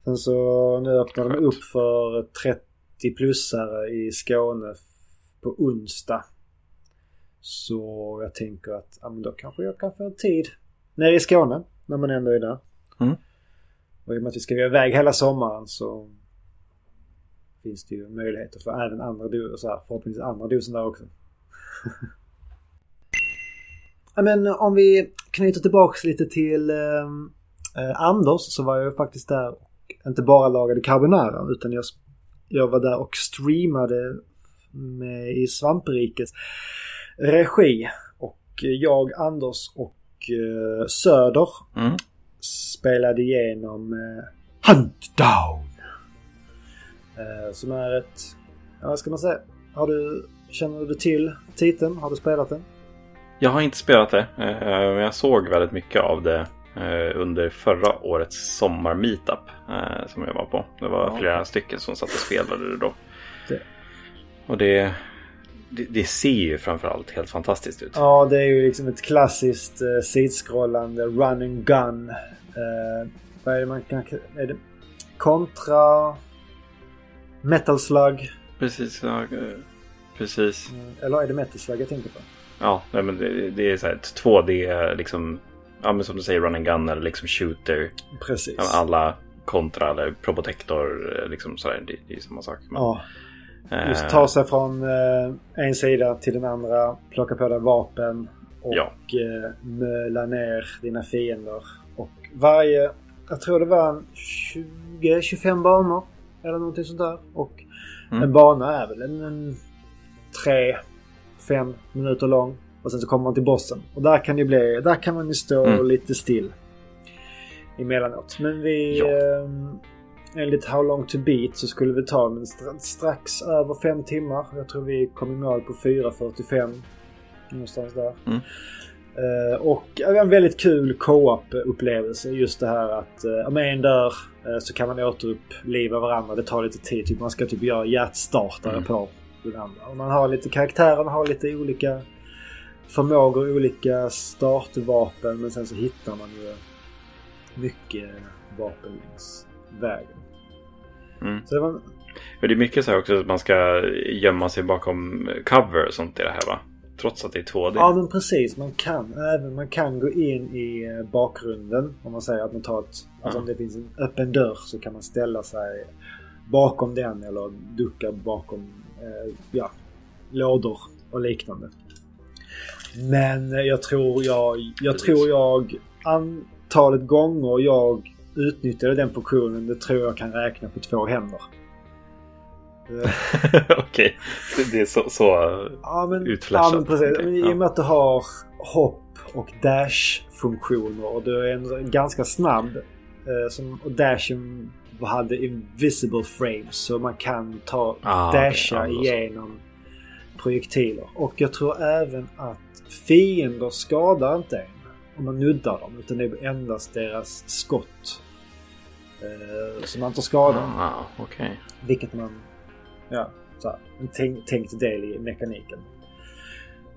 Sen så nu öppnar de upp för 30-plussare i Skåne på onsdag. Så jag tänker att ja, men då kanske jag kan få tid nere i Skåne när man ändå är där. Mm. Och i och med att vi ska iväg hela sommaren så finns det ju möjligheter för även andra doser, förhoppningsvis andra dosen där också. *laughs* Men om vi knyter tillbaks lite till eh, Anders så var jag ju faktiskt där och inte bara lagade carbonara utan jag, jag var där och streamade med, i Svamprikets regi. Och jag, Anders och eh, Söder mm spelade igenom eh, Hunt Down. Eh, som är ett, ja, vad ska man säga? Har du, känner du till titeln? Har du spelat den? Jag har inte spelat det. Eh, men jag såg väldigt mycket av det eh, under förra årets sommar-meetup eh, som jag var på. Det var ja. flera stycken som satt och spelade det då. Det. Och det, det, det, ser ju framförallt helt fantastiskt ut. Ja, det är ju liksom ett klassiskt eh, sidskrollande run and gun. Eh, vad är det man kan... Är det kontra... Metal Slug? Precis, ja, eh, precis. Mm, eller är det Metal Slug jag tänker på? Ja, nej, men det, det är så här ett 2D liksom... Ja, men som du säger, run and gun eller liksom shooter. Precis. Alla kontra eller probotector, eh, liksom sådär. Det, det är samma sak. Men... Ja. Just ta sig från eh, en sida till den andra, plocka på dig vapen och ja. eh, möla ner dina fiender. Och varje, jag tror det var 20-25 banor eller någonting sånt där. Och mm. en bana är väl en, en 3-5 minuter lång. Och sen så kommer man till bossen. Och där kan det bli, där kan man ju stå mm. lite still. Emellanåt. Men vi... Ja. Eh, enligt How long to beat så skulle vi ta men strax över fem timmar. Jag tror vi kom i mål på 4.45. Någonstans där. Mm. Uh, och en väldigt kul co-op upplevelse. Just det här att uh, om en dör uh, så kan man återuppliva varandra. Det tar lite tid. Typ man ska typ göra hjärtstartare mm. på den andra. Och man har lite karaktärer, man har lite olika förmågor, olika startvapen. Men sen så hittar man ju mycket vapen längs vägen. Mm. Så det var, det är mycket så här också att man ska gömma sig bakom cover och sånt i det här va? Trots att det är 2D. ja men precis, man kan även man kan gå in i eh, bakgrunden. Om man säger att man tar ett, alltså om det finns en öppen dörr så kan man ställa sig bakom den eller ducka bakom eh, ja, lådor och liknande. Men jag tror jag, jag Precis. tror jag antalet gånger jag utnyttjade den funktionen det tror jag kan räkna på två händer. *laughs* Okej, det är så, så Ja men, Utflashat. ja, men precis. Okej, Men I och med att du har hopp och dash-funktioner och du är ändå ganska snabb. Eh, som, och dashen hade invisible frames så man kan ta Ah, dasha så. igenom projektiler. Och jag tror även att fiender skadar inte en om man nuddar dem utan det är endast deras skott eh, som man tar skada. Ah, okej. Vilket man... Ja, så här, en tänk, tänkt del i mekaniken.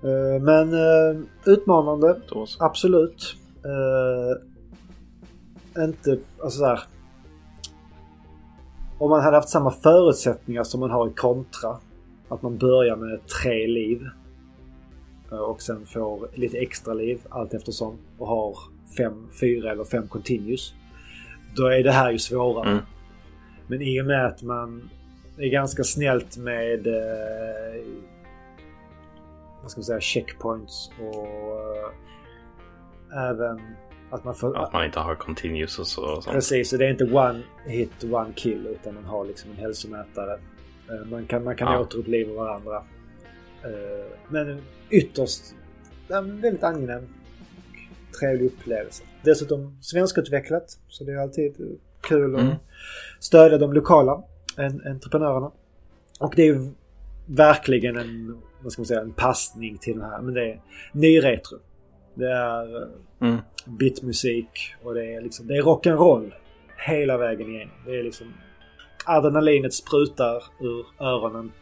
Eh, Men eh, utmanande, absolut. Eh, inte, alltså så här. Om man hade haft samma förutsättningar som man har i kontra. Att man börjar med tre liv. Och sen får lite extra liv allt eftersom. Och har fem, fyra eller fem continues. Då är det här ju svårare. Mm. Men i och med att man är ganska snällt med eh, vad ska man säga, checkpoints och eh, även att man får... Att man inte har continuous och så. Och sånt. Precis, så det är inte one hit, one kill utan man har liksom en hälsomätare. Eh, Man kan, man kan Ja. återuppliva varandra. Eh, Men ytterst men väldigt angenäm och trevlig upplevelse. Dessutom svenskutvecklat så det är alltid kul att Mm. stödja de lokala en, entreprenörerna. Och det är verkligen en, vad ska man säga, en passning till den här. Men det är ny retro. Det är eh, Mm. bitmusik och det är liksom, det är rock'n'roll hela vägen igenom. Det är liksom adrenalinet sprutar ur öronen.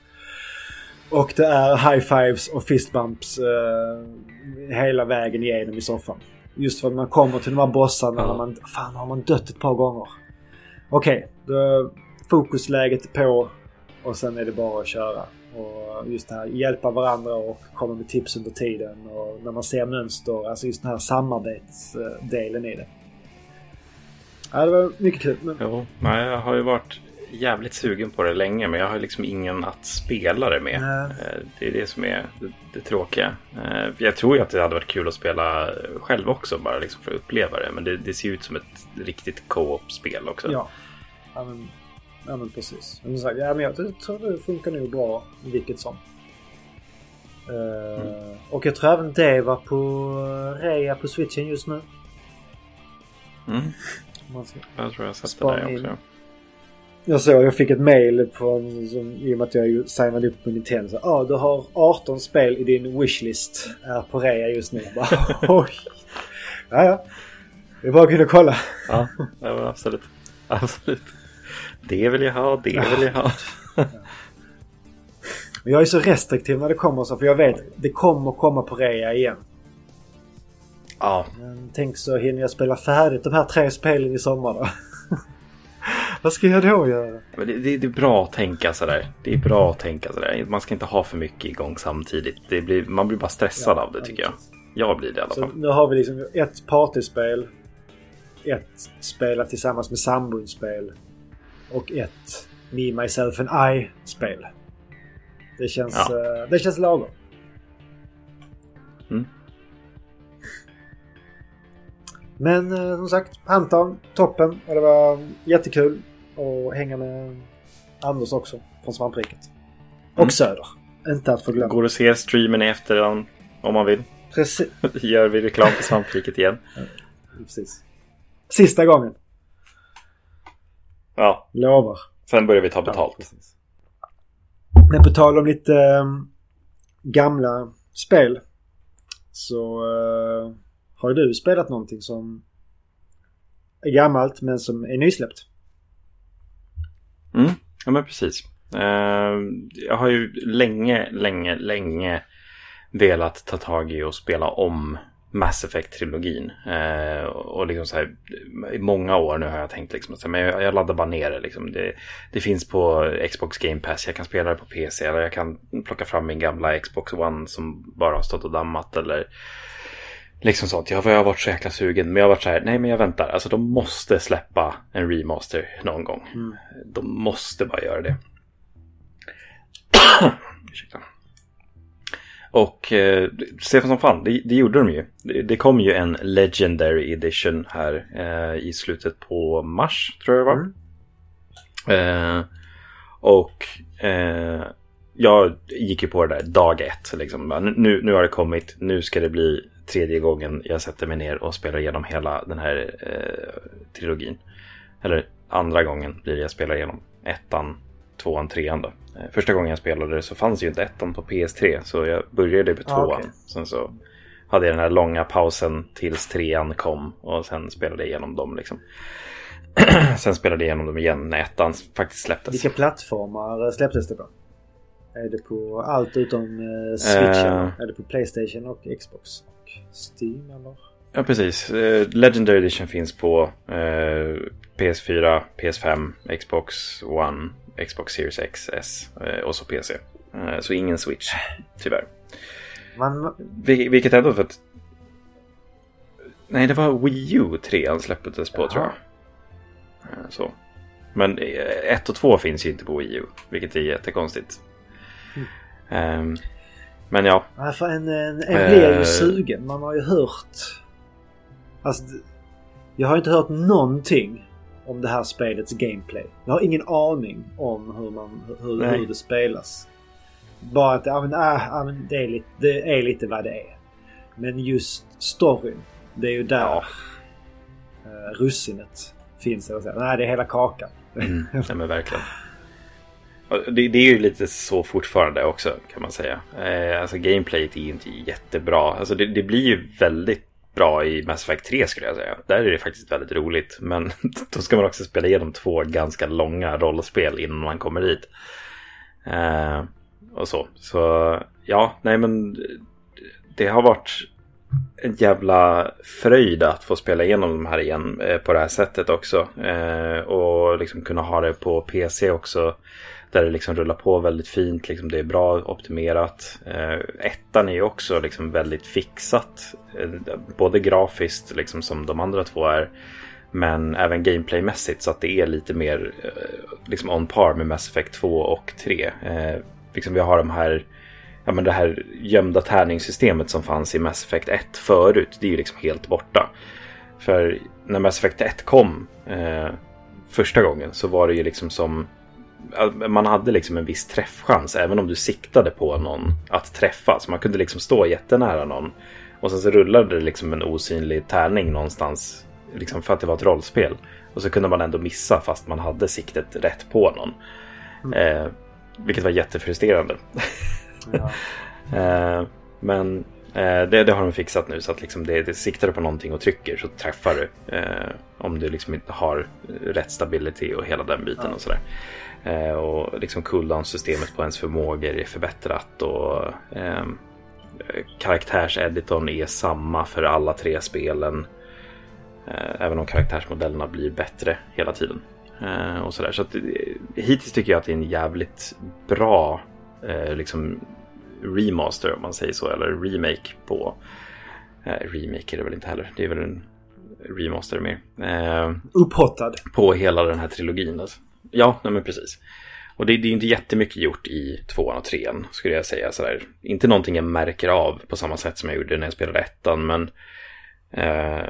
Och det är high-fives och fistbumps eh, hela vägen igenom i soffan. Just för att man kommer till de här bossarna när man... Fan, har man dött ett par gånger? Okej, då fokusläget på och sen är det bara att köra. Och just det här hjälpa varandra och komma med tips under tiden och när man ser mönster. Alltså just den här samarbetsdelen i det. Ja, det var mycket kul. Men, Jo, nej, jag har ju varit jävligt sugen på det länge men jag har liksom ingen att spela det med. Nej. Eh, Det är det som är det, det tråkiga. Eh, Jag tror ju att det hade varit kul att spela själv också bara liksom för att uppleva det. Men det, det ser ut som ett riktigt co-op-spel också. ja. Ja men, ja, men precis. Men sagt, ja, men jag tror det funkar nog bra vilket som. Eh, Och jag tror även det var på rea på switchen just nu. Mm, jag tror jag sett Spana det där in. också. Jag såg, jag fick ett mail från, som, i och med att jag signade upp på Nintendo. Ja, ah, du har 18 spel i din wishlist. Är på rea just nu. Bara, *laughs* Oj! Ja, ja. Det är bara att kunna kolla. Ja, ja absolut. Absolut. Det vill jag ha, det vill jag ha. Men jag är så restriktiv när det kommer så, för jag vet det kommer komma på rea igen. Ja, Men tänk så hinner jag spela färdigt de här tre spelen i sommar då. *laughs* Vad ska jag då göra? det, det, det är bra att tänka sådär. Det är bra att tänka sådär. Man ska inte ha för mycket igång samtidigt. Blir, man blir bara stressad av det tycker jag. Jag blir det i alla Så fall. nu har vi liksom ett partyspel. Ett spela tillsammans med sambon-spel. Och ett Me, Myself and I-spel. Det känns, Ja. eh, det känns lagom. Mm. Men eh, som sagt, Anton, toppen. Och det var jättekul att hänga med Anders också från Svampriket. Och Mm. Söder. Inte att förglömma. Går att se streamen i efterhand om man vill. Precis. *laughs* Gör vi reklam för Svampriket igen. Precis. Sista gången. Ja, Lovar. sen börjar vi ta betalt. precis. Men på tal om lite ehm, gamla spel. Så eh, har du spelat någonting som är gammalt men som är nysläppt? Mm, ja men precis. Eh, jag har ju länge, länge, länge velat ta tag i och spela om Mass Effect-trilogin. Eh, och liksom så här, i många år nu har jag tänkt liksom, så här, men jag, jag laddar bara ner det, liksom. det. Det finns på Xbox Game Pass, jag kan spela det på PC eller jag kan plocka fram min gamla Xbox One som bara har stått och dammat eller Liksom sånt. Jag har varit så jäkla sugen. Men jag har varit så här, nej men jag väntar. Alltså de måste släppa en remaster någon gång. Mm. De måste bara göra det. *coughs* Ursäkta. Och eh, Stefan som fan, det, det, gjorde de ju. Det, det, kom ju en Legendary Edition här eh, i slutet på mars, tror jag det var. Mm. Eh, och eh, jag gick ju på det där dag ett. Liksom. Nu, nu har det kommit, nu ska det bli tredje gången jag sätter mig ner och spelar igenom hela den här eh, trilogin. Eller andra gången blir det jag spelar igenom ettan, tvåan, trean då. Eh, första gången jag spelade så fanns ju inte ettan på PS3 så jag började på ah, tvåan. okay. Sen så hade jag den här långa pausen tills trean kom och sen spelade jag igenom dem liksom. *clears throat* sen spelade jag igenom dem igen när ettan faktiskt släpptes. Vilka plattformar släpptes det på? Är det på allt utom eh, Switch? Uh, är det på Playstation och Xbox? Och Steam eller? Ja precis. Uh, Legendary Edition finns på uh, PS4, PS5, Xbox One, Xbox Series X, S och så PC. så ingen Switch, tyvärr. Man... Vil vilket ändå för att... Nej, det var Wii U 3 släpptes på Jaha. tror jag. Så. Men 1 och 2 finns ju inte på Wii U, vilket är jättekonstigt. Um, men ja. för en, en, en blir ju uh, sugen. Man har ju hört... Alltså, jag har inte hört någonting om det här spelets gameplay. Jag har ingen aning om hur, man, hur, hur det spelas. Bara att ja, men, äh, men det, är lite, det är lite vad det är. Men just storyn. Det är ju där ja. uh, russinet finns. Nej, det är hela kakan. Mm. *laughs* Ja, men verkligen. Det, det, är ju lite så fortfarande också kan man säga. Eh, alltså gameplayet är ju inte jättebra. Alltså det, det, blir ju väldigt bra i Mass Effect 3 skulle jag säga. Där är det faktiskt väldigt roligt. Men *laughs* då ska man också spela igenom två ganska långa rollspel innan man kommer dit. Eh, och så. Så ja, nej men det har varit en jävla fröjd att få spela igenom de här igen eh, på det här sättet också. Eh, och liksom kunna ha det på PC också. Där det liksom rullar på väldigt fint, liksom det är bra optimerat. Eh, ettan är ju också liksom väldigt fixat. Eh, både grafiskt liksom som de andra två är. Men även gameplaymässigt så att det är lite mer eh, liksom on par med Mass Effect 2 och 3. Eh, liksom vi har de här, ja men det här gömda tärningssystemet som fanns i Mass Effect 1 förut. Det är ju liksom helt borta. För när Mass Effect 1 kom eh, första gången så var det ju liksom som man hade liksom en viss träffchans även om du siktade på någon att träffa. Så man kunde liksom stå jättenära någon. Och sen så rullade det liksom en osynlig tärning någonstans. Liksom för att det var ett rollspel. Och så kunde man ändå missa fast man hade siktet rätt på någon. Mm. Eh, vilket var jättefrustrerande. Ja. *laughs* eh, men eh, det, det, har de fixat nu så att liksom det, det siktar du på någonting och trycker så träffar du. Eh, om du liksom inte har rätt stability och hela den biten ja. och sådär. Eh, och liksom cooldown-systemet på ens förmågor är förbättrat. Och eh, karaktärseditorn är samma för alla tre spelen. Eh, även om karaktärsmodellerna blir bättre hela tiden. Eh, och sådär. Så att, eh, hittills tycker jag att det är en jävligt bra eh, liksom remaster om man säger så. Eller remake på... remake är det väl inte heller. Det är väl en remaster mer. Eh, Upphottad. På hela den här trilogin. Alltså. Ja, nej men precis. Och det, det är inte jättemycket gjort i tvåan och trean skulle jag säga. Sådär. Inte någonting jag märker av på samma sätt som jag gjorde när jag spelade ettan. Men eh,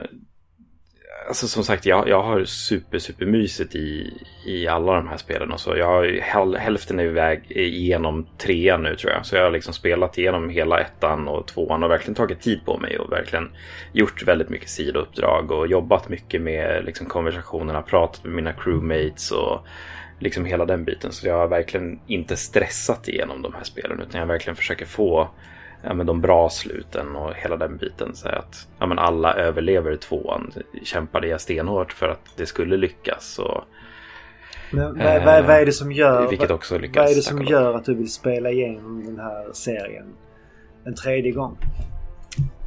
alltså som sagt, jag, jag har super, super mysigt i, i alla de här spelen. Och så jag har hälften är iväg igenom trean nu tror jag. Så jag har liksom spelat igenom hela ettan och tvåan och verkligen tagit tid på mig och verkligen gjort väldigt mycket sidouppdrag och jobbat mycket med liksom, konversationerna, pratat med mina crewmates och liksom hela den biten. Så jag har verkligen inte stressat igenom de här spelen utan jag verkligen försöker få ja, men de bra sluten och hela den biten. Så att ja, men alla överlever tvåan. Kämpade jag stenhårt för att det skulle lyckas. Och, men eh, vad, vad är det som gör, vilket också lyckas, vad är det som gör att du vill spela igenom den här serien en tredje gång?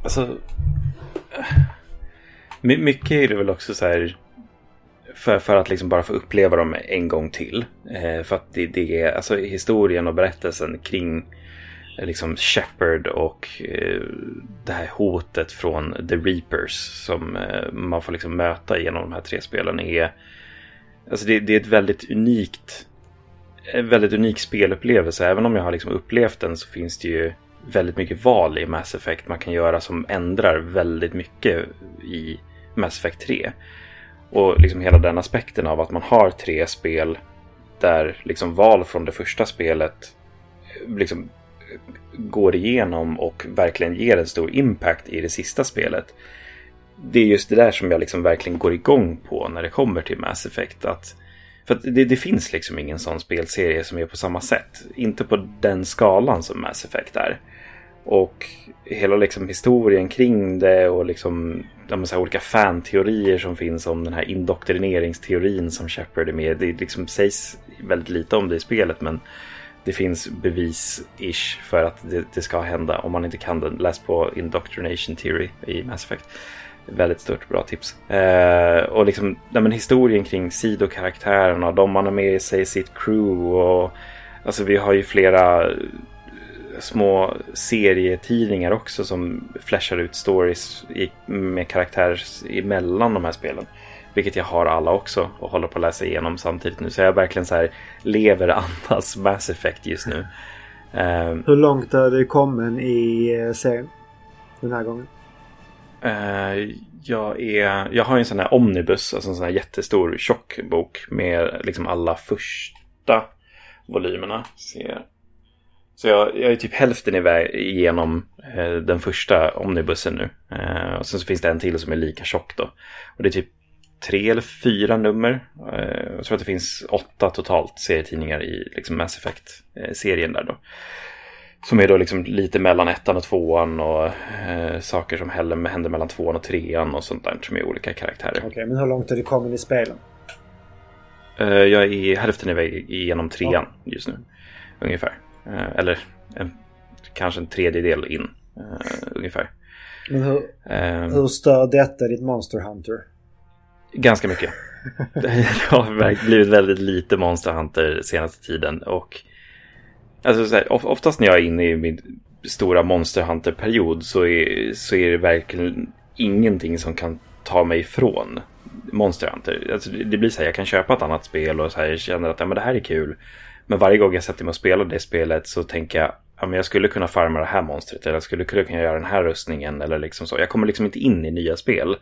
Alltså, mycket är det väl också så här för, för att liksom bara få uppleva dem en gång till. Eh, för att det, det, är alltså historien och berättelsen kring eh, Eh, liksom Shepard och eh, det här hotet från The Reapers som eh, man får liksom möta genom de här tre spelen är Alltså det, det är ett väldigt unikt en väldigt unik spelupplevelse. Även om jag har liksom upplevt den så finns det ju väldigt mycket val i Mass Effect man kan göra som ändrar väldigt mycket i Mass Effect 3. Och liksom hela den aspekten av att man har tre spel där liksom val från det första spelet eh, liksom går igenom och verkligen ger en stor impact i det sista spelet. Det är just det där som jag liksom verkligen går igång på när det kommer till Mass Effect. Att, för att det, det finns liksom ingen sån spelserie som är på samma sätt. Inte på den skalan som Mass Effect är. Och hela liksom historien kring det och liksom de så olika fanteorier som finns om den här indoktrineringsteorin som Shepard är med Det liksom sägs väldigt lite om det i spelet men det finns bevis-ish för att det, det, ska hända. Om man inte kan den, läs på Indoctrination Theory i Mass Effect. Väldigt stort bra tips. Eh, och liksom nej, men historien kring sidokaraktärerna, de man har med sig sitt crew och alltså vi har ju flera eh, små serietidningar också som flashar ut stories i, med karaktärer emellan de här spelen. Vilket jag har alla också och håller på att läsa igenom samtidigt nu. Så jag verkligen så här lever *laughs* andas Mass Effect just nu. Um, Hur långt har du kommit i eh, serien? Den här gången? Uh, jag, är, jag har en sån här omnibus, alltså en sån här jättestor tjock bok med liksom alla första volymerna. Ser så jag, jag är typ hälften iväg igenom eh, den första omnibussen nu. Eh, och sen så finns det en till som är lika tjock då. Och det är typ tre eller fyra nummer. Eh, jag tror att det finns åtta totalt serietidningar i liksom Mass Effect-serien där då. Som är då liksom lite mellan ettan och tvåan och eh, saker som händer, mellan tvåan och trean och sånt där som är olika karaktärer. Okej, okay, men hur långt är du kommit i spelen? Eh, jag är hälften iväg igenom trean ja. just nu. Ungefär. Eh, eller en, kanske en tredjedel in uh, ungefär. Men hur, um, hur stör detta ditt Monster Hunter? Ganska mycket. *laughs* det har blivit väldigt lite Monster Hunter senaste tiden. Och alltså, så här, oftast när jag är inne i min stora Monster Hunter-period så är, så är det verkligen ingenting som kan ta mig ifrån Monster Hunter. Alltså, det blir så här, jag kan köpa ett annat spel och så här, jag känner att ja, men det här är kul. Men varje gång jag sätter mig och spelar det spelet så tänker jag ja, men jag skulle kunna farma det här monstret eller jag skulle kunna göra den här rustningen eller liksom så. Jag kommer liksom inte in i nya spel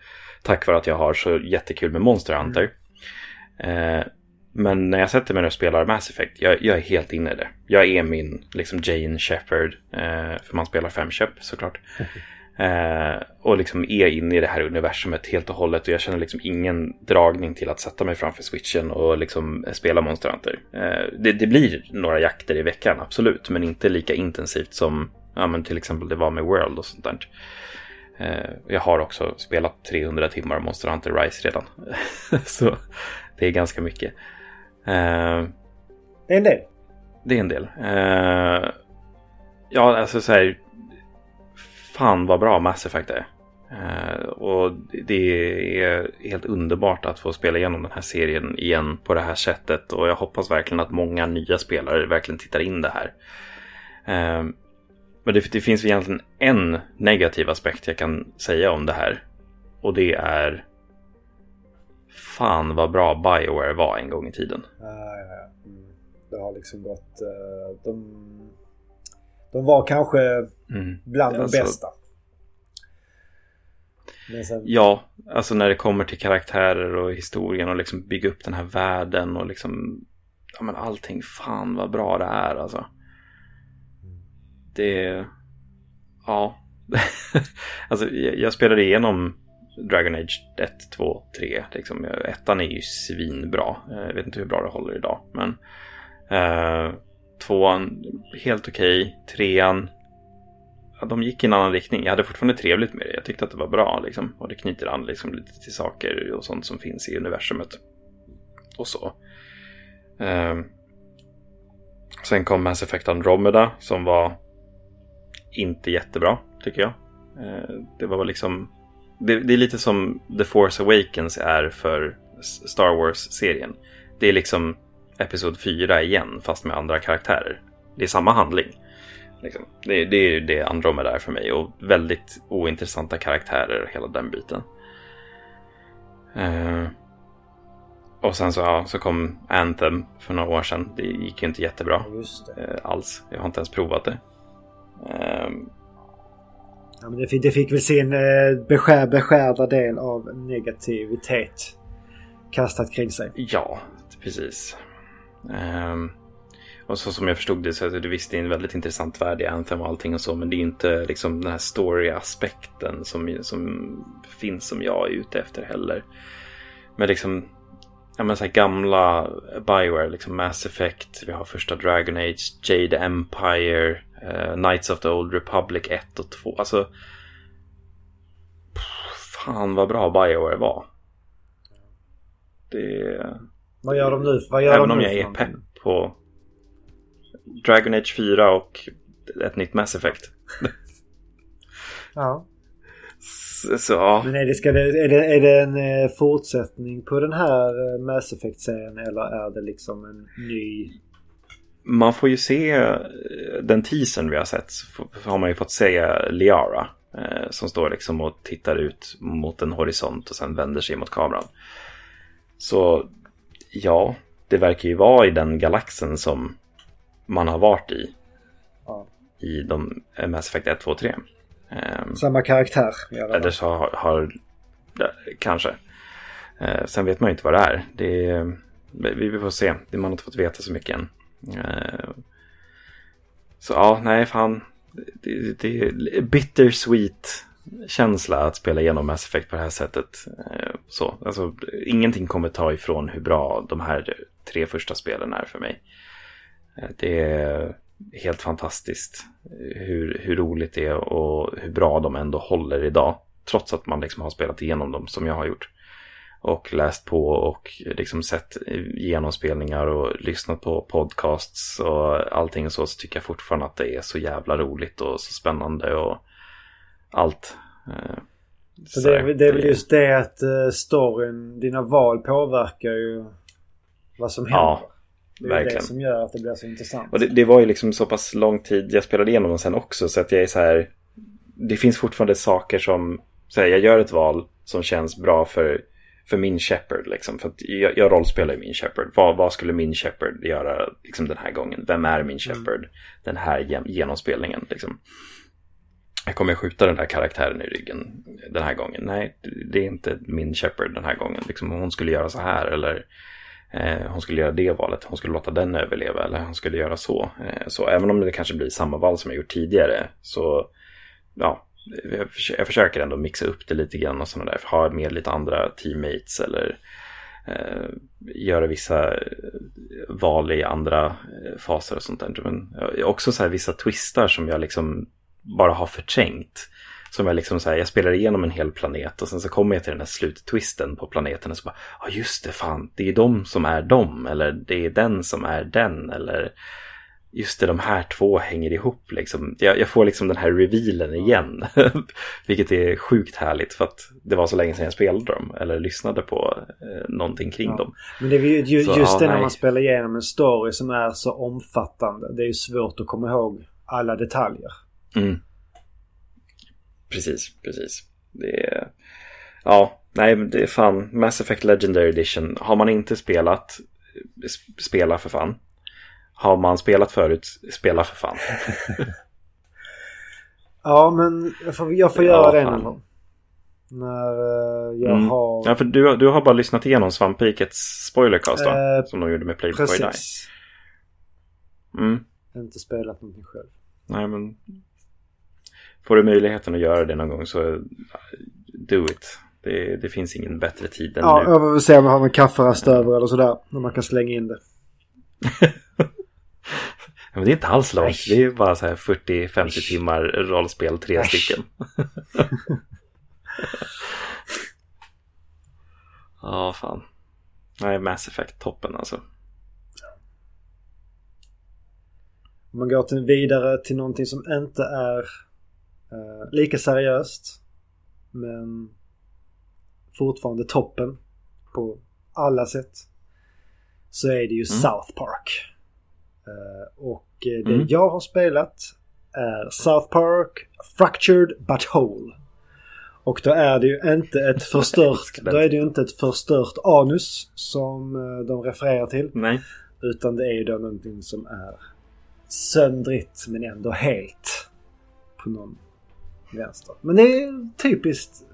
tack vare att jag har så jättekul med Monster Hunter. Mm. Eh, men när jag sätter mig och spelar Mass Effect, jag, jag, är helt inne i det. Jag är min liksom Jane Shepard, eh, för man spelar fem köp såklart. *laughs* Eh, och liksom är inne i det här universumet helt och hållet och jag känner liksom ingen dragning till att sätta mig framför switchen och liksom spela Monster Hunter. Eh, det, det, blir några jakter i veckan, absolut, men inte lika intensivt som ja, men till exempel det var med World och sånt där. Eh, jag har också spelat 300 timmar Monster Hunter Rise redan. *laughs* så det är ganska mycket. Eh, det är en del. Det är en del. Eh, ja, alltså så här fan vad bra Mass Effect är. Och det är helt underbart att få spela igenom den här serien igen på det här sättet. Och jag hoppas verkligen att många nya spelare verkligen tittar in det här. Uh, men det, det, finns egentligen en negativ aspekt jag kan säga om det här. Och det är Fan vad bra Bioware var en gång i tiden. Ja, ja, ja. Mm. Det har liksom gått... Uh, de de var kanske mm. bland alltså, de bästa. Sen... Ja, alltså när det kommer till karaktärer och historien och liksom bygga upp den här världen och liksom ja, men allting. Fan vad bra det är alltså. Det... Ja. *laughs* alltså jag spelade igenom Dragon Age 1, 2, 3. Liksom. Ettan är ju svinbra. Jag vet inte hur bra det håller idag. Men eh, Tvåan, helt okej. Okay. Trean, ja, de gick i en annan riktning. Jag hade fortfarande trevligt med det. Jag tyckte att det var bra liksom. Och det knyter an liksom lite till saker och sånt som finns i universumet. Och så. Eh, sen kom Mass Effect Andromeda som var inte jättebra tycker jag. Uh, det var liksom det, det är lite som The Force Awakens är för Star Wars-serien. Det är liksom Episod 4 igen, fast med andra karaktärer. Det är samma handling. Liksom. Det, det är det Andromeda är för mig och väldigt ointressanta karaktärer, hela den biten. Uh, och sen så, ja, så kom Anthem för några år sedan. Det gick ju inte jättebra uh, alls. Jag har inte ens provat det. Uh, ja, men det, fick, det fick väl sin eh, beskär, beskärda del av negativitet kastat kring sig. Ja, precis. Um, och så som jag förstod det så är det visst det är en väldigt intressant värld i Anthem och allting och så. Men det är inte liksom den här story-aspekten som, som finns som jag är ute efter heller. Men liksom, ja men så här gamla Bioware, liksom Mass Effect, vi har första Dragon Age, Jade Empire, uh, Knights of the Old Republic 1 och 2. Alltså, pff, fan vad bra Bioware var. Det... Vad gör de nu? Vad gör Även de om jag är pepp på Dragon Age 4 och ett nytt Mass Effect. Ja. Så, så. Men är det, ska det, är det, är det en eh, fortsättning på den här eh, Mass Effect-serien eller är det liksom en ny? Man får ju se eh, den teasern vi har sett. Har man ju fått se Liara. Eh, som står liksom och tittar ut mot en horisont och sen vänder sig mot kameran. Så ja, det verkar ju vara i den galaxen som man har varit i. Ja. I de eh, Mass Effect 1, 2 och 3. Um, Samma karaktär eller så har, har ja, kanske. Eh, sen vet man ju inte vad det är. Det är vi får se. Man har inte fått veta så mycket än. Eh, Så ja, nej fan. Det, det är bittersweet känsla att spela igenom Mass Effect på det här sättet. Eh, Så, alltså, ingenting kommer ta ifrån hur bra de här tre första spelen är för mig. Eh, det är helt fantastiskt hur, hur roligt det är och hur bra de ändå håller idag. Trots att man liksom har spelat igenom dem som jag har gjort. Och läst på och liksom sett genomspelningar och lyssnat på podcasts och allting så, så tycker jag fortfarande att det är så jävla roligt och så spännande och allt. Eh, Så det, är, det är väl just det att eh, storyn, dina val påverkar ju vad som händer. Ja, det är ju det verkligen. som gör att det blir så intressant. Och det, det var ju liksom så pass lång tid jag spelade igenom dem sen också så att jag är så här. Det finns fortfarande saker som, så här, jag gör ett val som känns bra för, för min Shepard liksom. För att jag, jag rollspelar ju min Shepard. Vad, vad skulle min Shepard göra liksom den här gången? Vem är min Shepard? Den här genomspelningen liksom. Jag kommer skjuta den där karaktären i ryggen den här gången. Nej, det är inte min Shepard den här gången. Liksom, hon skulle göra så här eller Eh, hon skulle göra det valet, hon skulle låta den överleva eller hon skulle göra så. Eh, så även om det kanske blir samma val som jag gjort tidigare så ja, jag, jag försöker ändå mixa upp det lite grann och sådana där. Ha med lite andra teammates eller eh, göra vissa eh, val i andra eh, faser och sånt där. Men eh, också så här vissa twistar som jag liksom bara har förträngt. Som jag liksom så här, jag spelar igenom en hel planet och sen så kommer jag till den här sluttwisten på planeten och så bara, ja just det, fan, det är de som är dem, eller det är den som är den, eller just det, de här två hänger ihop liksom. Jag, jag får liksom den här revealen igen, *laughs* vilket är sjukt härligt för att det var så länge sedan jag spelade dem, eller lyssnade på eh, någonting kring Ja. dem. Men det är ju ju- Så, just det när nej. man spelar igenom en story som är så omfattande. Det är ju svårt att komma ihåg alla detaljer. Mm. Precis, precis. Det är... Ja, nej, men det är fan Mass Effect Legendary Edition. Har man inte spelat, sp- spela för fan. Har man spelat förut, spela för fan. *laughs* Ja, men jag får, jag får Ja, göra det någon gång. När eh, jag Mm. har... Ja, för du, du har bara lyssnat igenom Svamprikets spoilercast va? Eh, Som de gjorde med Play Before I Die. Precis. Mm. Inte spelat någonting själv. Nej, men... Får du möjligheten att göra det någon gång så do it. Det, det finns ingen bättre tid än Ja, nu. jag får väl se om jag har en kafferast över eller sådär. När man kan slänga in det. *laughs* Men det är inte alls långt. Det är bara så här 40-50 timmar rollspel, tre Äsch. stycken. *laughs* Ja, fan. Nej, Mass Effect toppen alltså. Om man går till vidare till någonting som inte är eh, lika seriöst. Men fortfarande toppen på alla sätt. Så är det ju mm. South Park. Uh, och det mm. jag har spelat är South Park Fractured But Whole. Och då är det ju inte ett *laughs* förstört, då är det ju inte ett förstört anus som eh, de refererar till. Nej. Utan det är ju då någonting som är söndrigt men ändå helt på någon vänster. Men det är typiskt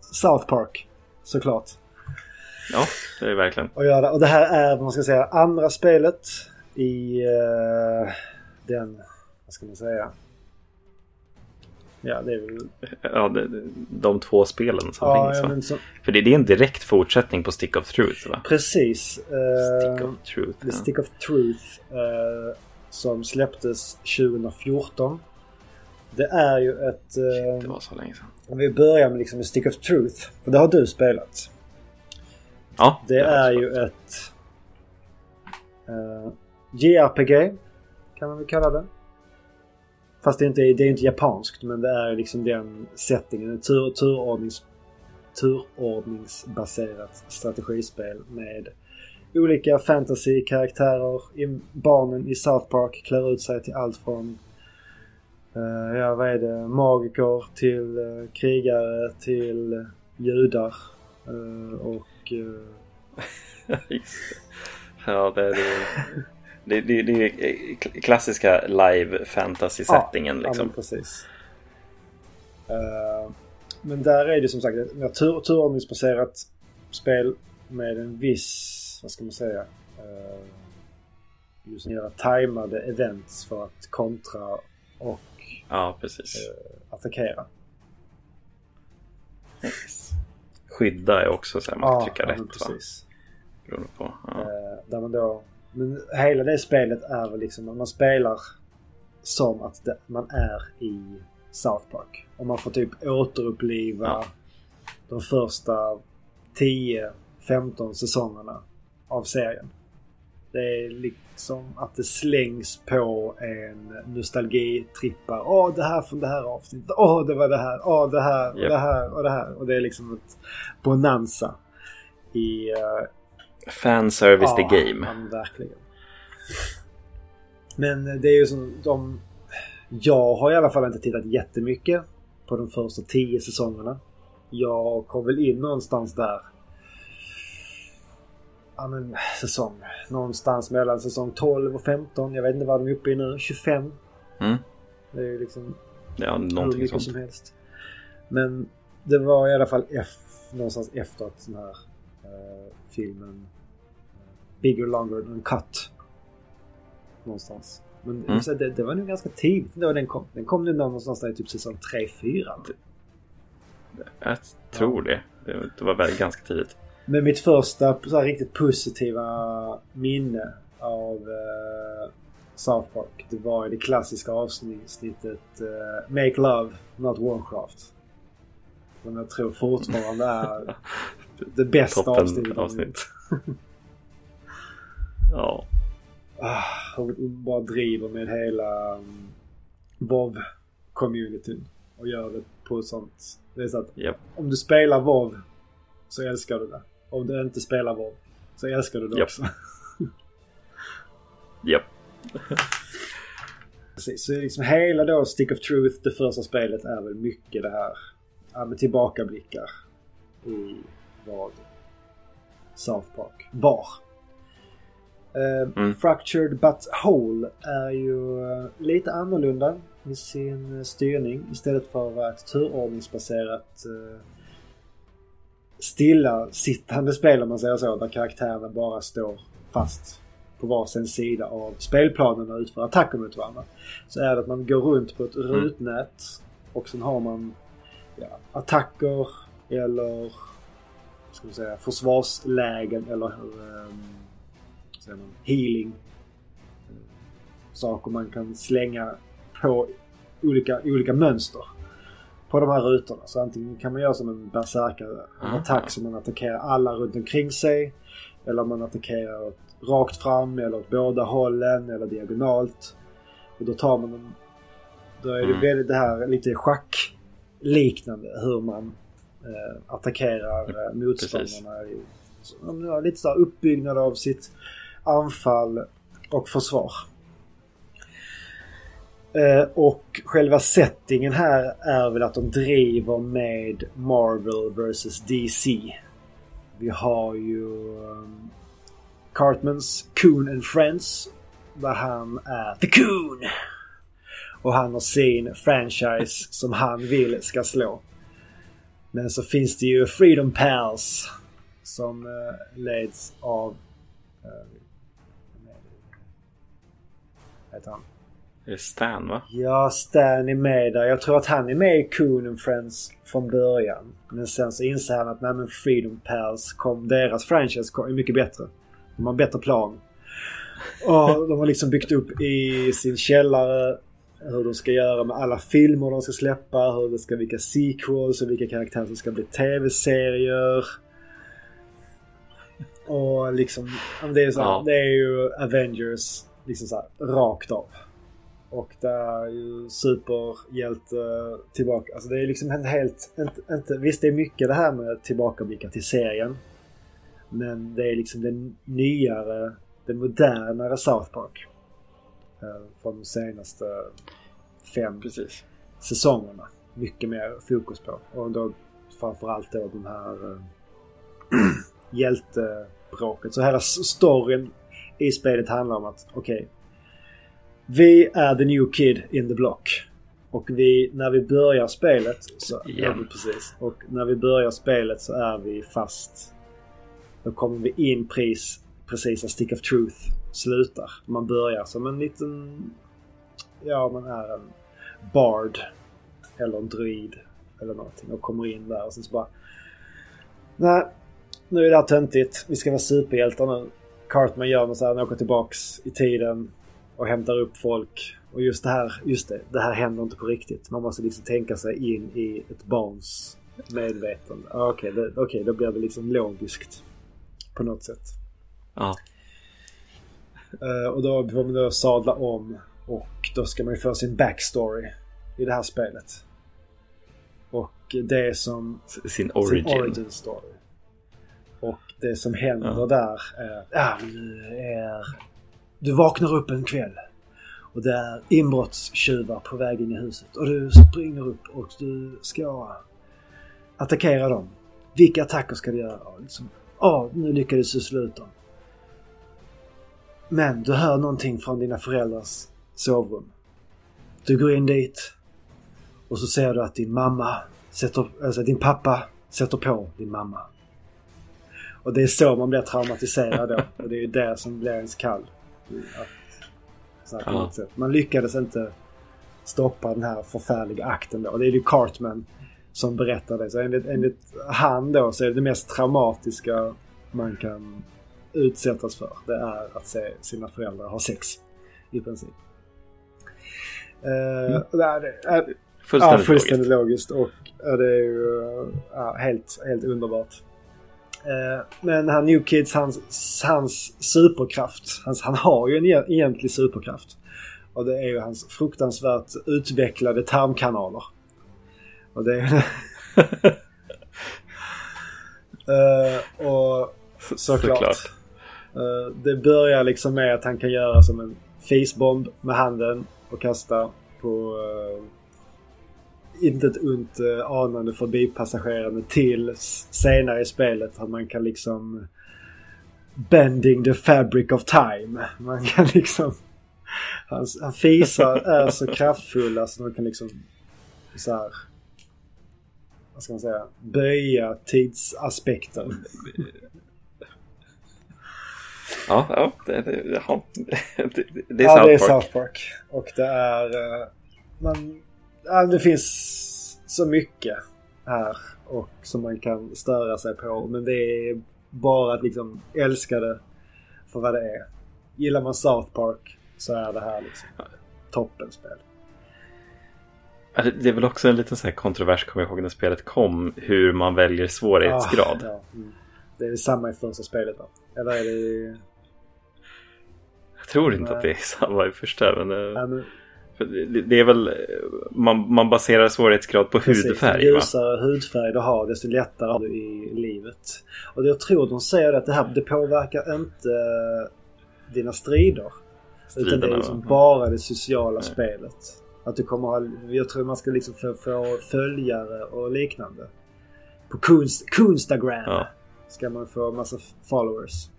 South Park såklart. Ja, det är verkligen. Och, göra. och det här är, vad man ska säga, andra spelet i uh, den, vad ska man säga? Ja, det är väl... Ja, det, de två spelen som ja, finns. Ja, så... För det, det, är en direkt fortsättning på Stick of Truth va? Precis. Uh, Stick of Truth. The ja. Stick of Truth. Uh, som släpptes 2014. Det är ju ett... Shit, det var så länge sedan. Om vi börjar med liksom Stick of Truth. För det har du spelat. Ja. Det, det är ju ett... Uh, JRPG. Kan man väl kalla det. Fast det är inte, det är inte japanskt men det är liksom den settingen. Tur, turordnings, turordningsbaserat strategispel med olika fantasy-karaktärer. Barnen i South Park klär ut sig till allt från uh, ja, vad är det? Magiker till uh, krigare till uh, judar. Uh, och... *laughs* ja, det är det. Det, det, det är klassiska live fantasy-settingen. Ja, liksom. ja, precis. Uh, men där är det som sagt ett tur, turordningsbaserat spel med en viss, vad ska man säga, uh, just göra tajmade events för att kontra och ja, precis. Uh, attackera. Yes. Skydda är också så här, man ja, trycka rätt. Precis. Va? På, ja. där man då men hela det spelet är väl liksom att man spelar som att man är i South Park. Och man får typ återuppliva ja. de första 10-15 säsongerna av serien. Det är liksom att det slängs på en nostalgitrippa. Åh, det här från det här avsnittet. Åh, det var det här. Åh, det här och yep. det här och det här. Och det är liksom ett bonanza i, uh, Fanservice ja, the game. Ja, verkligen. Men det är ju som de... Jag har i alla fall inte tittat jättemycket på de första tio säsongerna. Jag kom väl in någonstans där. Ja men säsong. Någonstans mellan säsong 12 och 15. Jag vet inte vad de är uppe i nu. 25. Mm. Det är ju liksom... Ja, någonting sånt. som helst. Men det var i alla fall någonstans efter att den här filmen Bigger, Longer and Cut. Någonstans. Men mm. det, det, var nog ganska tidigt då den kom. Den kom nu någonstans där i typ säsong 3-4. Jag tror ja. det. Det var väl ganska tidigt. Men mitt första så här, riktigt positiva minne av uh, South Park. Det var det klassiska avsnittet uh, Make Love, Not Warcraft. Som jag tror fortfarande är *laughs* det bästa avsnittet. avsnitt. *laughs* Ja. Ah, hon bara driver med hela um, WoW-communityn. Och gör det på ett sånt... Det är så att yep. om du spelar WoW så älskar du det. Om du inte spelar WoW så älskar du det yep. också. *laughs* Japp. *laughs* Precis, så liksom hela då Stick of Truth, det första spelet, är väl mycket det här ja, med tillbakablickar i vad South Park var. Uh, mm. Fractured But Whole är ju uh, lite annorlunda i sin styrning. Istället för att vara ett turordningsbaserat uh, stilla sittande spel om man säger så. Där karaktärerna bara står fast på varsin sida av spelplanen och utför attacker mot varandra. Så är det att man går runt på ett mm. rutnät och sen har man ja, attacker eller ska man säga, försvarslägen eller um, säger man, healing. Saker man kan slänga på olika, olika mönster på de här rutorna. Så antingen kan man göra som en berserkare, en attack som man attackerar alla runt omkring sig. Eller man attackerar rakt fram eller åt båda hållen eller diagonalt. Och då tar man Då är det mm. väldigt det här lite schackliknande hur man eh, attackerar eh, motståndarna. I, så, de har lite så här uppbyggnad av sitt anfall och försvar. Eh, och själva settingen här är väl att de driver med Marvel vs DC. Vi har ju um, Cartmans Coon and Friends. Där han är The Coon! Och han har sin franchise som han vill ska slå. Men så finns det ju Freedom Pals. Som uh, leds av... Uh, vad heter han? Det är Stan va? Ja, Stan är med där. Jag tror att han är med i Coon Friends från början. Men sen så inser han att nej men Freedom Pals kom, deras franchise kom, är mycket bättre. De har en bättre plan. Och de har liksom byggt upp i sin källare hur de ska göra med alla filmer de ska släppa, hur det ska, vilka sequels och vilka karaktärer som ska bli tv-serier. Och liksom, det är, så här, Ja. det är ju Avengers liksom så här, rakt av. Och det är ju superhjälte tillbaka. Alltså det är liksom inte helt... Inte, inte, visst det är mycket det här med tillbakablickar till serien. Men det är liksom den nyare, den modernare South Park. Eh, från de senaste fem Precis. säsongerna. Mycket mer fokus på. Och då framförallt då den här äh, *clears throat* hjältebråket. Så hela storyn i spelet handlar om att okej. vi är the new kid in the block. Och vi, när vi börjar spelet så... Igen. Ja, precis. Och när vi börjar spelet så är vi fast. Då kommer vi in pris precis när Stick of Truth slutar. Man börjar som en liten... Ja, man är en bard. Eller en druid. Eller någonting. Och kommer in där och sen så bara... Nej, nu är det här töntigt. Vi ska vara superhjältar nu. Cartman gör något så här, han åker tillbaks i tiden och hämtar upp folk. Och just det här, just det, det här händer inte på riktigt. Man måste liksom tänka sig in i ett barns medvetande. Okej, okay, okay, då blir det liksom logiskt. På något sätt. Ja. Eh, och då får man då sadla om och då ska man ju få sin backstory i det här spelet. Och det som... Sin origin. Sin origin story. Och det som händer Ja. där är... Ja, du är... Du vaknar upp en kväll. Och det är inbrottstjuvar på väg in i huset. Och du springer upp och du ska attackera dem. Vilka attacker ska du göra? Liksom, Ja, nu lyckades du slå ut dem. Men du hör någonting från dina föräldrars sovrum. Du går in dit och så ser du att din mamma sätter, alltså din pappa sätter på din mamma. Och det är så man blir traumatiserad då. Och det är ju det som blir ens kall. Att, Ja. Man lyckades inte stoppa den här förfärliga akten då. Och det är ju Cartman som berättar det. Så enligt, enligt han då så är det det mest traumatiska man kan utsättas för. Det är att se sina föräldrar ha sex. I princip. Uh, det är, är, ja, Fullständigt, fullständigt logiskt. Och ja, det är ju ja, helt, helt underbart. Eh, Men här New Kids, hans, hans superkraft. Hans, han har ju en egentlig superkraft. Och det är ju hans fruktansvärt utvecklade tarmkanaler. Och det är... *laughs* Eh, och såklart. Såklart. Eh, det börjar liksom med att han kan göra som en fisbomb med handen och kasta på uh, inte ett ont uh, anande förbipassagerande till senare i spelet att man kan liksom bending the fabric of time. Man kan liksom hans, han fisar är så kraftfulla så de kan liksom så här vad ska man säga böja tidsaspekten. Ja, ja, det, det, ja. det, det är ja, South det är Park. South Park. Och det är... eh, Man, ja, det finns så mycket här och som man kan störa sig på. Men det är bara att liksom älska det för vad det är. Gillar man South Park så är det här liksom toppenspel. Ja, det- är väl också en liten så här kontrovers, kommer jag ihåg när spelet kom, hur man väljer svårighetsgrad. Ah, ja, mm. Det är samma i första spelet va? Eller är det. Jag tror inte Nej. att det är samma i första, men... eh, Ja, men Det, det är väl, man, man baserar svårighetsgrad på Precis, hudfärg Ju ljusare hudfärg du har desto lättare har du i livet. Och jag tror de säger att det här det påverkar inte dina strider. utan det är Striderna, liksom va? bara det sociala spelet. Att du kommer ha, jag tror man ska liksom få, få följare och liknande. På kunst, Kunstagram Ja. Ska man få massa followers.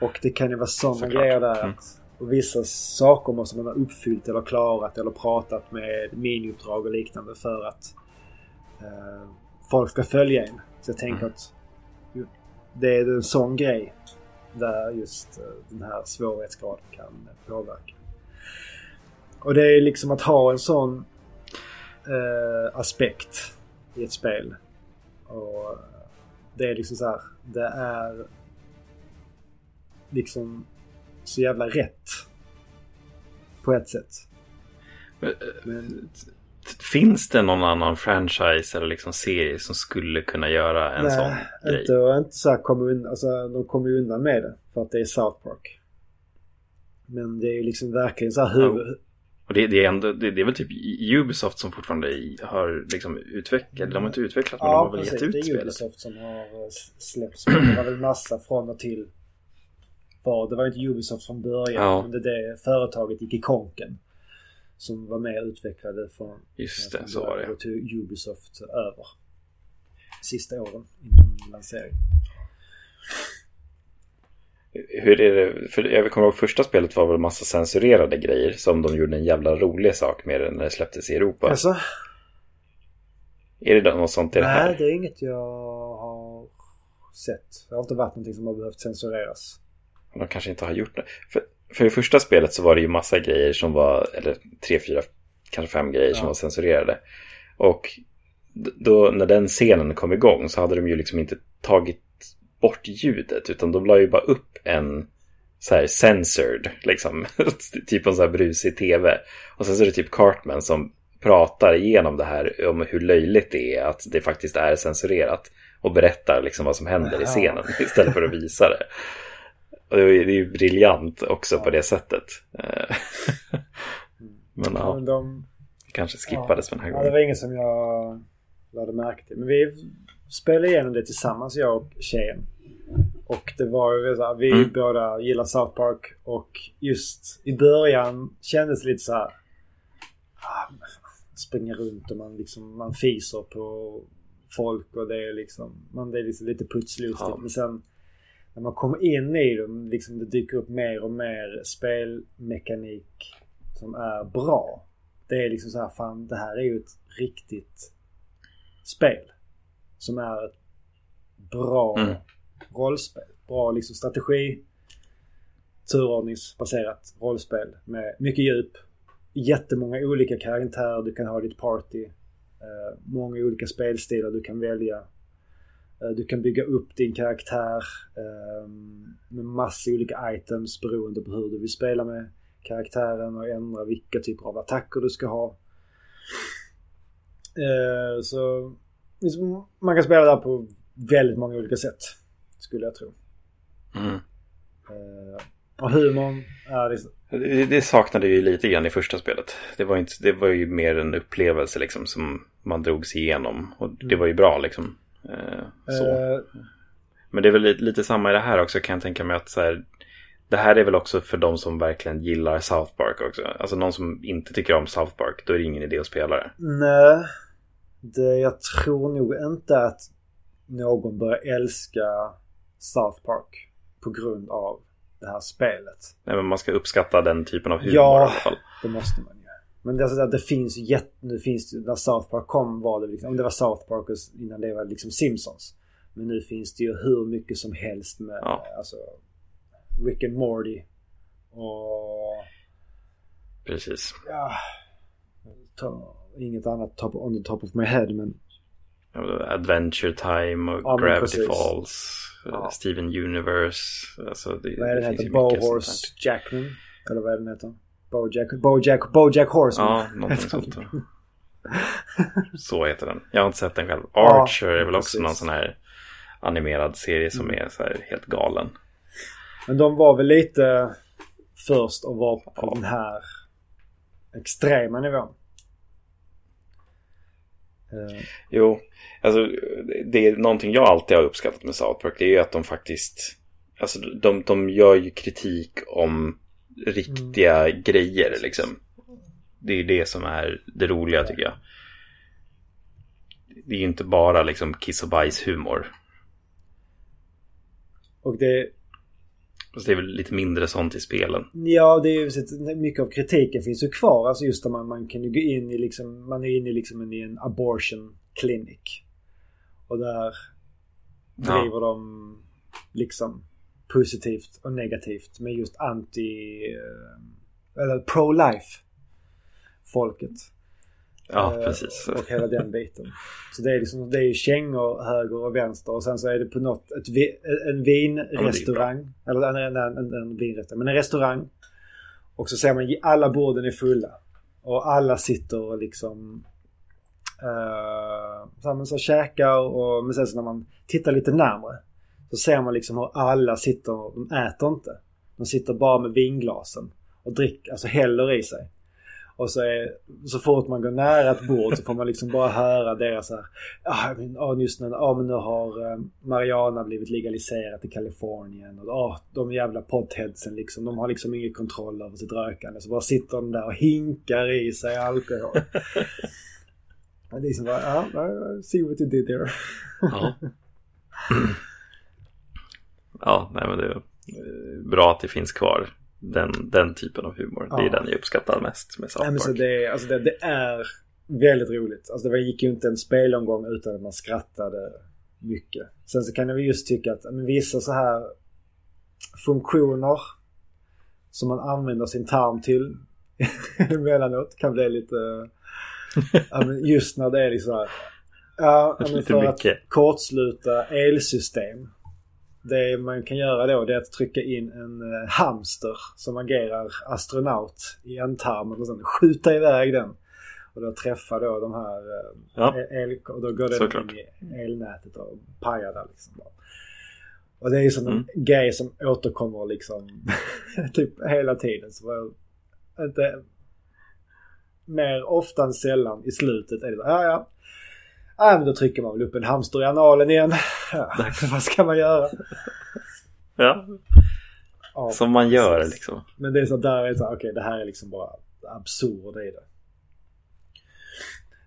Och det kan ju vara sådana grejer där. Mm. Att, och vissa saker måste man ha uppfyllt eller klarat eller pratat med miniuppdrag och liknande för att eh, folk ska följa en. Så jag tänker Mm. att det är en sån grej där just eh, den här svårighetsgraden kan påverka. Och det är liksom att ha en sån eh, aspekt i ett spel. Och det är liksom så här. Det är liksom så jävla rätt. På ett sätt. Men, Finns det någon annan franchise eller liksom serie som skulle kunna göra en sån nej, grej? inte, och inte så här kommer undan, alltså, de kommer ju undan med det. För att det är South Park. Men det är ju liksom verkligen så här huvud... Och det, det, är ändå, det, det är väl typ Ubisoft som fortfarande har liksom utvecklat, de har inte utvecklat men de har väl precis. gett Det ut är spelet. Ubisoft som har eh, släppt spel. Det var väl massa från och till. Var, det var inte Ubisoft från början. Ja. Men det, det företaget gick i konken. Som var med och utvecklade från... Just det, från så var det. Då tog Ubisoft över. Sista åren innan lansering. Hur är det, för jag kommer ihåg första spelet var väl massa censurerade grejer som de gjorde en jävla rolig sak med när det släpptes i Europa. Alltså, Är det något sånt i det nej här? det är inget jag har sett. Det har inte varit någonting som har behövt censureras. De kanske inte har gjort det. För, för i första spelet så var det ju massa grejer som var, eller tre, fyra, kanske fem grejer som Ja. var censurerade. Och då när den scenen kom igång så hade de ju liksom inte tagit bort ljudet utan de la ju bara upp en så här censored, liksom, *laughs* typ en så här brusig tv. Och sen så är det typ Cartman som pratar igenom det här om hur löjligt det är att det faktiskt är censurerat. Och berättar liksom vad som händer i Ja. scenen *laughs* istället för att visa det. Och det är ju- briljant också på det sättet. Eh, *laughs* Men ja, Men de, kanske skippades för den här Ja, det gången. var inget som jag lade märke till. Men vi spelade igenom det tillsammans, jag och tjejen. Och det var ju så här, vi Mm. båda gillar South Park. Och just i början kändes det lite så här. Ah, springa runt och man liksom, man fiser på folk och det är liksom, man det är liksom lite putslustigt. Ja. Men sen när man kommer in i dem, liksom det dyker upp mer och mer spelmekanik som är bra. Det är liksom så här, fan det här är ju ett riktigt spel. Som är ett bra Mm rollspel. Bra liksom strategi. Turordningsbaserat rollspel med mycket djup. Jättemånga olika karaktärer du kan ha i ditt party. Eh, många olika spelstilar du kan välja. Eh, du kan bygga upp din karaktär eh, med massa olika items beroende på hur du vill spela med karaktären och ändra vilka typer av attacker du ska ha. Eh, så liksom, man kan spela där på väldigt många olika sätt. Skulle jag tro. Mm. Eh, och humorn är liksom... Det, det saknade ju lite grann i första spelet. Det var, inte, det var ju mer en upplevelse liksom som man drogs igenom. Och det var ju bra liksom. Eh, så. Eh, Men det är väl lite, lite samma i det här också kan jag tänka mig att så här, det här är väl också för de som verkligen gillar South Park också. Alltså någon som inte tycker om South Park, då är det ingen idé att spela det. nej. Det, jag tror nog inte att någon börjar älska South Park på grund av det här spelet. Nej, men man ska uppskatta den typen av humor Ja. i alla fall. Det måste man ju. Men det, är så att det finns jätte... Nu finns det, när South Park kom var det liksom... Om det var South Park och innan det var liksom Simpsons. Men nu finns det ju hur mycket som helst med Ja. alltså Rick and Morty. Och... Precis. Ja... Ta, inget annat top, on the top of my head men... Adventure Time och Ja, Gravity. Falls. Ja. Steven Universe. Alltså det, Vad är den heter? Bohorse Jackman? Eller vad är den heter? Bojack, Bojack, Bojack Horseman. Ja, någonting *laughs* sånt. Så heter den. Jag har inte sett den själv. Ja, Archer är väl också precis. någon sån här animerad serie som Mm. är så här helt galen. Men de var väl lite först och var på Ja. den här extrema nivån. Uh. Jo, alltså det är någonting jag alltid har uppskattat med South Park. Det är ju att de faktiskt, alltså de, de gör ju kritik om riktiga mm. grejer liksom. Det är det som är det roliga tycker jag. Det är ju inte bara liksom kiss och bajs humor. Och det... Fast det är väl lite mindre sånt i spelen. Ja, det är ju mycket av kritiken finns ju kvar. Alltså just att man, man kan ju gå in i liksom, man är inne i liksom en, i en abortion clinic. Och där driver ja. de liksom positivt och negativt med just anti... Eh, eller pro-life folket. Ja, eh, precis. Och hela den biten. Så det är liksom, det är kängor höger och vänster och sen så är det på något, ett, en vinrestaurang. Ja, eller en, en, en, en vinrestaurang, men en restaurang. Och så ser man alla borden är fulla. Och alla sitter och liksom uh, så, men så käkar och men sen så när man tittar lite närmre så ser man liksom hur alla sitter, de äter inte. De sitter bara med vinglasen och dricker, alltså häller i sig. Och så, är, så fort man går nära ett bord så får man liksom bara höra deras så här, ah, men, ah, just nu, ah, men nu har eh, Mariana blivit legaliserat i Kalifornien. Och ah, de jävla potheadsen liksom, de har liksom ingen kontroll över sitt rökande. Så bara sitter de där och hinkar i sig alkohol. det är liksom bara, ja, ah, see what you did there. ja. *clears throat* ja, nej men det är bra att det finns kvar den, den typen av humor. Ja. Det är den jag uppskattar mest med South Park. så det, alltså det, det, är väldigt roligt. Alltså det gick ju inte en spelomgång utan att man skrattade mycket. Sen så kan jag just tycka att men vissa så här funktioner som man använder sin tarm till *laughs* emellanåt kan bli lite... men just när det är liksom här, Ja, men för mycket. att kortsluta elsystem det man kan göra då det är att trycka in en eh, hamster som agerar astronaut i ändtarmen och sen skjuta iväg den. Och då träffar då de här eh, ja. el, och då går den in i elnätet och pajar där liksom. Och det är ju som mm. en grej som återkommer liksom *laughs* typ hela tiden. Så inte mer ofta än sällan i slutet är det så, ja ja Ja, men då trycker man väl upp en hamster i analen igen. Ja, *laughs* *laughs* vad ska man göra? Ja. ja Som man gör precis. liksom. Men det är så där är så okej okay, det här är liksom bara absurd i det.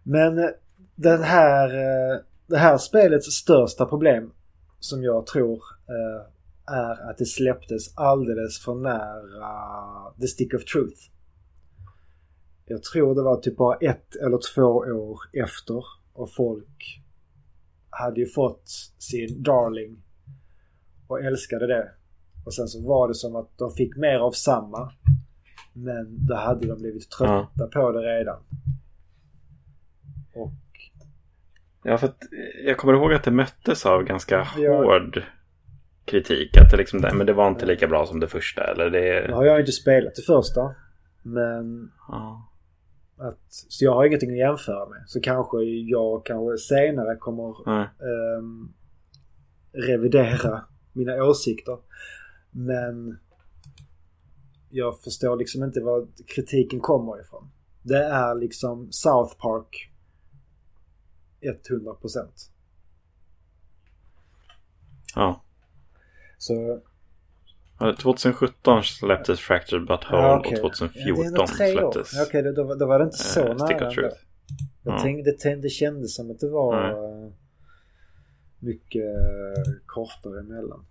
Men eh, den här, eh, det här spelets största problem som jag tror eh, är att det släpptes alldeles för nära The Stick of Truth. Jag tror det var typ bara ett eller två år efter och folk hade ju fått sin Darling och älskade det. Och sen så var det som att de fick mer av samma. Men då hade de blivit trötta ja. på det redan. Och... Ja, för att jag kommer ihåg att det möttes av ganska ja. hård kritik. Att det liksom, men det var inte lika bra som det första. Eller det... Nu har jag inte spelat det första. Men ja. Att, så jag har ingenting att jämföra med. Så kanske jag kanske senare kommer mm. eh, revidera mina åsikter. Men jag förstår liksom inte var kritiken kommer ifrån. Det är liksom South Park 100%. Ja. Så 2017 släpptes Fractured But Whole ja, okay. och 2014 ja, släpptes Okej, okay, då, då, var det inte så äh, nära ändå. Jag ja. tänkte, det, det kändes som att det var Nej. mycket kortare emellan.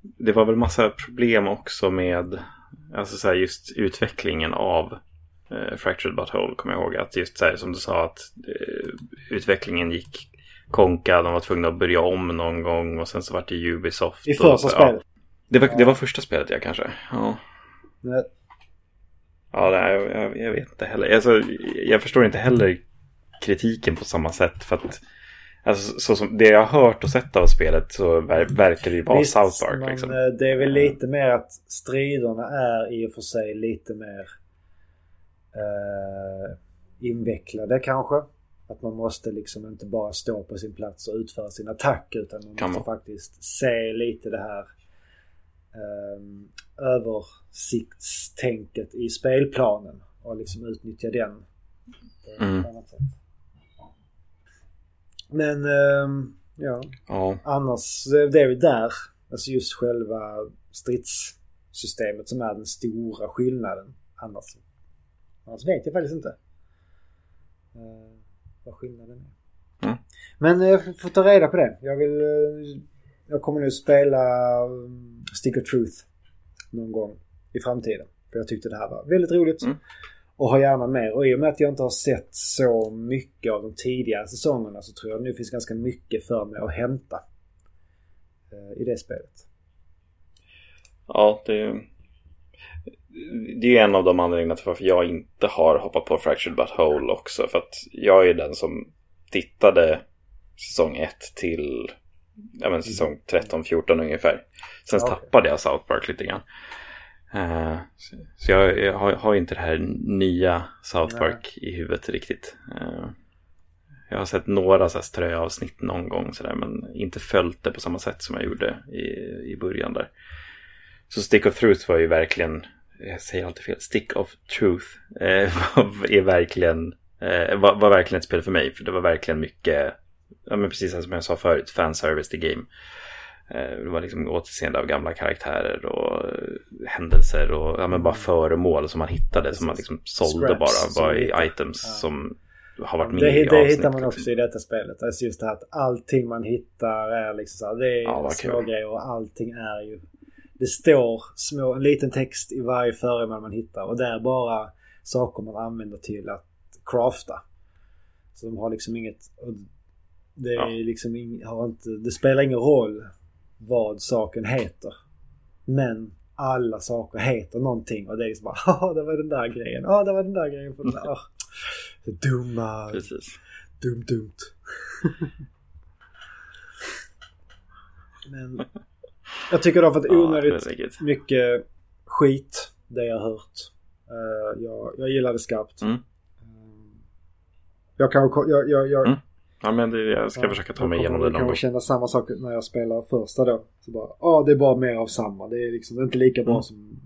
Det var väl massa problem också med alltså så här, just utvecklingen av eh, Fractured But Whole kommer jag ihåg. Att just så här, som du sa att eh, utvecklingen gick konka. De var tvungna att börja om någon gång och sen så vart det Ubisoft. I första spelet? Ja. Det, var, det var första spelet ja kanske. Ja. Nej. Ja, nej, jag, jag, vet inte heller. Alltså, jag förstår inte heller kritiken på samma sätt. För att Alltså, så som det jag har hört och sett av spelet så ver verkar det ju vara Visst, South Park. Liksom. Eh, det är väl lite mer att striderna är i och för sig lite mer eh, invecklade kanske. Att man måste liksom inte bara stå på sin plats och utföra sin attack utan man kan måste man? faktiskt se lite det här um, översiktstänket i spelplanen och liksom utnyttja den. Mm. Men um, ja. ja, annars det är vi där. Alltså just själva stridssystemet som är den stora skillnaden. Annars, annars vet jag faktiskt inte uh, vad skillnaden är. Mm. Men jag får ta reda på det. Jag vill... Uh, jag kommer nu spela um, Stick of Truth någon gång i framtiden. För jag tyckte det här var väldigt roligt. Mm. Och har gärna mer. Och i och med att jag inte har sett så mycket av de tidigare säsongerna så tror jag nu finns ganska mycket för mig att hämta. Uh, I det spelet. Ja, det är det är ju en av de anledningarna till varför jag inte har hoppat på Fractured But Whole också. För att jag är den som tittade säsong 1 till ja, men säsong 13-14 ungefär. Sen okay. tappade jag South Park lite grann. Uh, så jag, jag har, har, inte det här nya South Park Nej. i huvudet riktigt. Uh, jag har sett några ströavsnitt någon gång sådär men inte följt det på samma sätt som jag gjorde i, i början där. Så Stick of Truth var ju verkligen, jag säger alltid fel, Stick of Truth eh, *laughs* är verkligen, eh, var, var, verkligen ett spel för mig. För det var verkligen mycket, ja men precis som jag sa förut, fanservice till game. Eh, det var liksom återseende av gamla karaktärer och händelser och ja, men bara mm. föremål som man hittade som man liksom sålde Scraps, bara, bara i items ja. som har varit med det, i Det avsnitt, hittar man också liksom. i detta spelet. Alltså just det här att allting man hittar är liksom så här, det är ja, små grejer och allting är ju det står små, en liten text i varje föremål man hittar och det är bara saker man använder till att crafta. Så de har liksom inget... Det, är ja. liksom in, har inte, det spelar ingen roll vad saken heter. Men alla saker heter någonting och det är liksom bara *laughs* ja det var den där grejen. Ja det var den där grejen. För den där. *laughs* Dumma. Precis. Dumt dumt. *laughs* Men jag tycker det har fått onödigt ja, mycket skit. Det jag har hört. Uh, jag, jag gillar det skarpt. Mm. Uh, jag kan... Jag, jag, jag, mm. Ja men det, jag ska ja, försöka ta mig igenom det någon gång. Jag känna samma sak när jag spelar första då. Så bara, ja ah, det är bara mer av samma. Det är liksom inte lika bra mm. som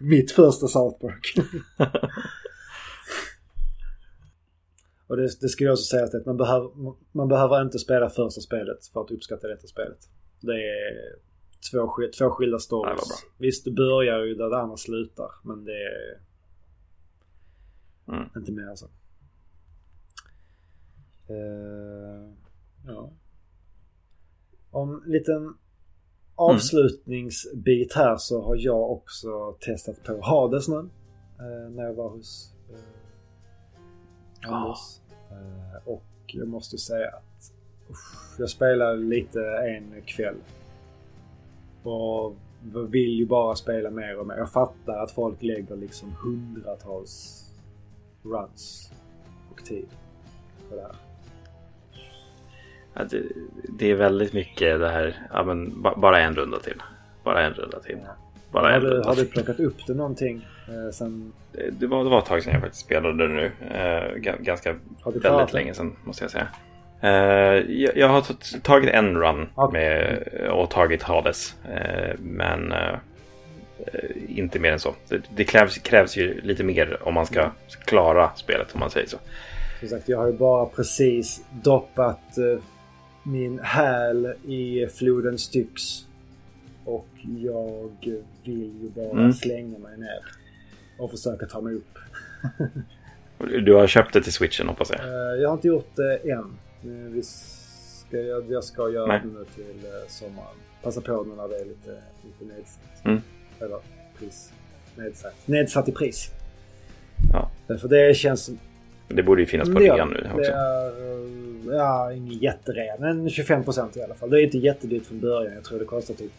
*laughs* mitt första South Park. *laughs* Och det, det ska jag också säga att man behöver, man behöver inte spela första spelet för att uppskatta detta spelet. Det är två, två skilda stories. Ja, Visst, det börjar ju där det andra slutar. Men det är mm. inte mer så. Uh, ja. Om en liten avslutningsbit här så har jag också testat på Hades nu. Uh, när jag var hos uh, Anders. Uh, och jag måste säga att usch, jag spelade lite en kväll och vill ju bara spela mer och mer. Jag fattar att folk lägger liksom hundratals runs och tid på det här. Ja, det, det, är väldigt mycket det här, ja, men, bara en runda till. Bara en runda till. Ja. Bara har, du, har du plockat upp det någonting eh, sen? Det, det, var, det var ett tag sedan jag faktiskt spelade det nu. Eh, ganska väldigt länge sedan måste jag säga. Uh, jag, jag, har tagit en run med, och tagit Hades. Uh, men uh, inte mer än så. Det, det, krävs, krävs ju lite mer om man ska klara spelet om man säger så. Som sagt, jag har ju bara precis doppat min häl i floden Styx. Och jag vill ju bara mm. slänga mig ner och försöka ta mig upp. *laughs* du har köpt det till switchen hoppas jag? jag har inte gjort det än. Vi ska, jag, jag ska göra Nej. det nu till eh, sommaren. Passa på nu när det är lite, lite nedsatt. Mm. Eller pris. Nedsatt. Nedsatt i pris. Ja. För det känns... Det borde ju finnas på rean nu också. Är, eh, ja, ingen jätterea. Men 25 procent i alla fall. Det är inte jättedyrt från början. Jag tror det kostar typ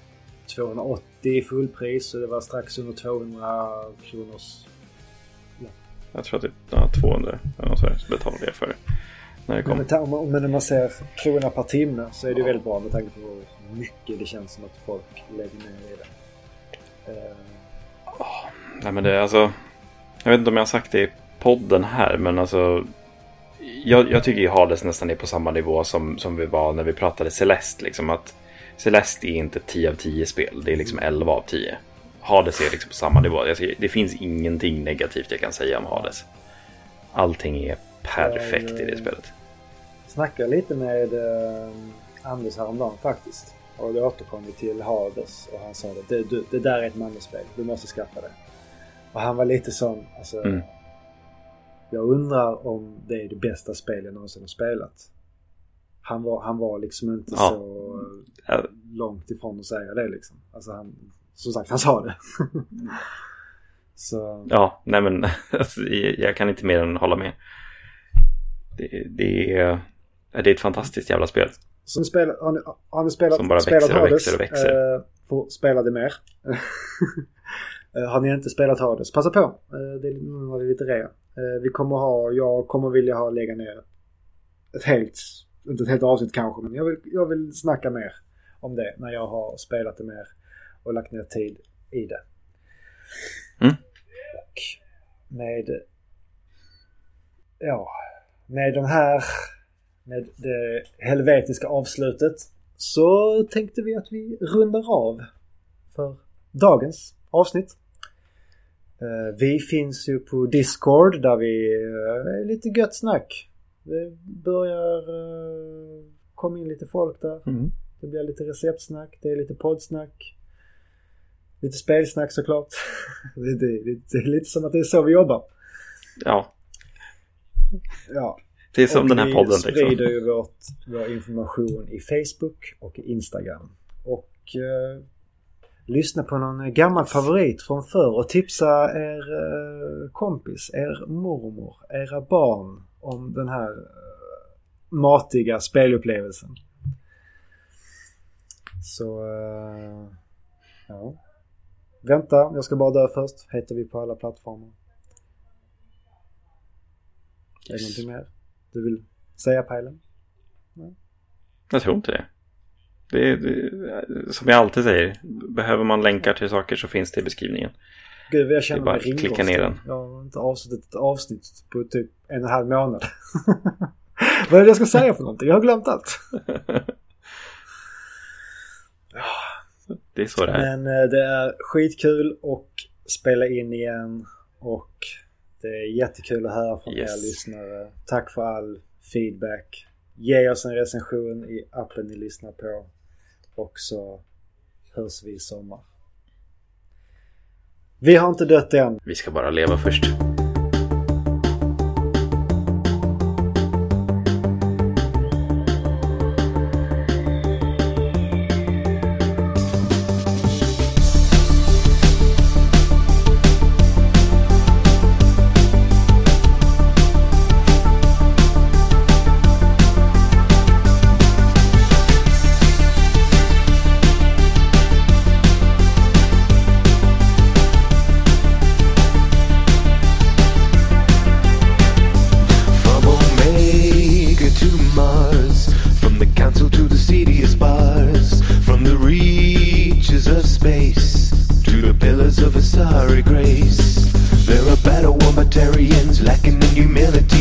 280 i fullpris. Så det var strax under 200 kronors... Ja. Jag tror att det ja, 200 eller något så betalade jag för det när det kommer. Men, när man ser krona per timme så är det ja. väldigt bra med tanke på hur mycket det känns som att folk lägger ner i det. Uh... Oh, nej men det är alltså. Jag vet inte om jag har sagt det i podden här men alltså. Jag, jag tycker ju Hades nästan är på samma nivå som, som vi var när vi pratade Celeste. Liksom att Celeste är inte 10 av 10 spel, det är liksom 11 av 10. Hades är liksom på samma nivå. Det finns ingenting negativt jag kan säga om Hades. Allting är perfekt i det spelet. Snackade lite med eh, Anders häromdagen faktiskt. Och då återkom vi till Hades och han sa att det, det, det där är ett manusspel, du måste skaffa det. Och han var lite sån, alltså. Mm. Jag undrar om det är det bästa spel jag någonsin har spelat. Han var, han var liksom inte ja. så ja. långt ifrån att säga det liksom. Alltså han, som sagt, han sa det. *laughs* så... Ja, nej men *laughs* alltså, jag kan inte mer än hålla med. Det, det, är, det är ett fantastiskt jävla spel. Som spel, har, ni, har ni spelat, Som bara spelat växer och växer och växer. Eh, får spela det mer. *laughs* eh, har ni inte spelat Hades, passa på. Eh, det är, nu har vi lite rea. Eh, vi kommer ha, jag kommer vilja ha lägga ner ett helt, inte ett helt avsnitt kanske, men jag vill, jag vill snacka mer om det när jag har spelat det mer och lagt ner tid i det. Mm. Och med, ja, med den här med det helvetiska avslutet så tänkte vi att vi rundar av för dagens avsnitt. Eh, vi finns ju på Discord där vi eh, är lite gött snack. Det börjar eh, komma in lite folk där. Mm. Det blir lite receptsnack, det är lite poddsnack. Lite spelsnack såklart. *laughs* det, det, det är lite som att det är så vi jobbar. Ja. Ja. Det är som och den här podden. Vi sprider ju vårt, vår information i Facebook och Instagram. Och eh, lyssna på någon gammal favorit från förr och tipsa er eh, kompis, er mormor, era barn om den här eh, matiga spelupplevelsen. Så, eh, ja. Vänta, jag ska bara dö först. Heter vi på alla plattformar. Yes. Är det någonting mer? Du vill säga Pajlen? Jag tror inte det. Det, det. Som jag alltid säger, behöver man länkar till saker så finns det i beskrivningen. Gud jag känner mig ringrostig. klicka ner den. Jag har inte avslutat ett avsnitt på typ en och en halv månad. *laughs* vad är det jag ska säga för någonting? Jag har glömt allt. *laughs* det är så det är. Men eh, det är skitkul och spela in igen och det är jättekul att höra från yes. er lyssnare. Tack för all feedback. Ge oss en recension i appen ni lyssnar på. Och så hörs vi i sommar. Vi har inte dött än. Vi ska bara leva först. sorry grace. There are better warmatarians lacking in humility.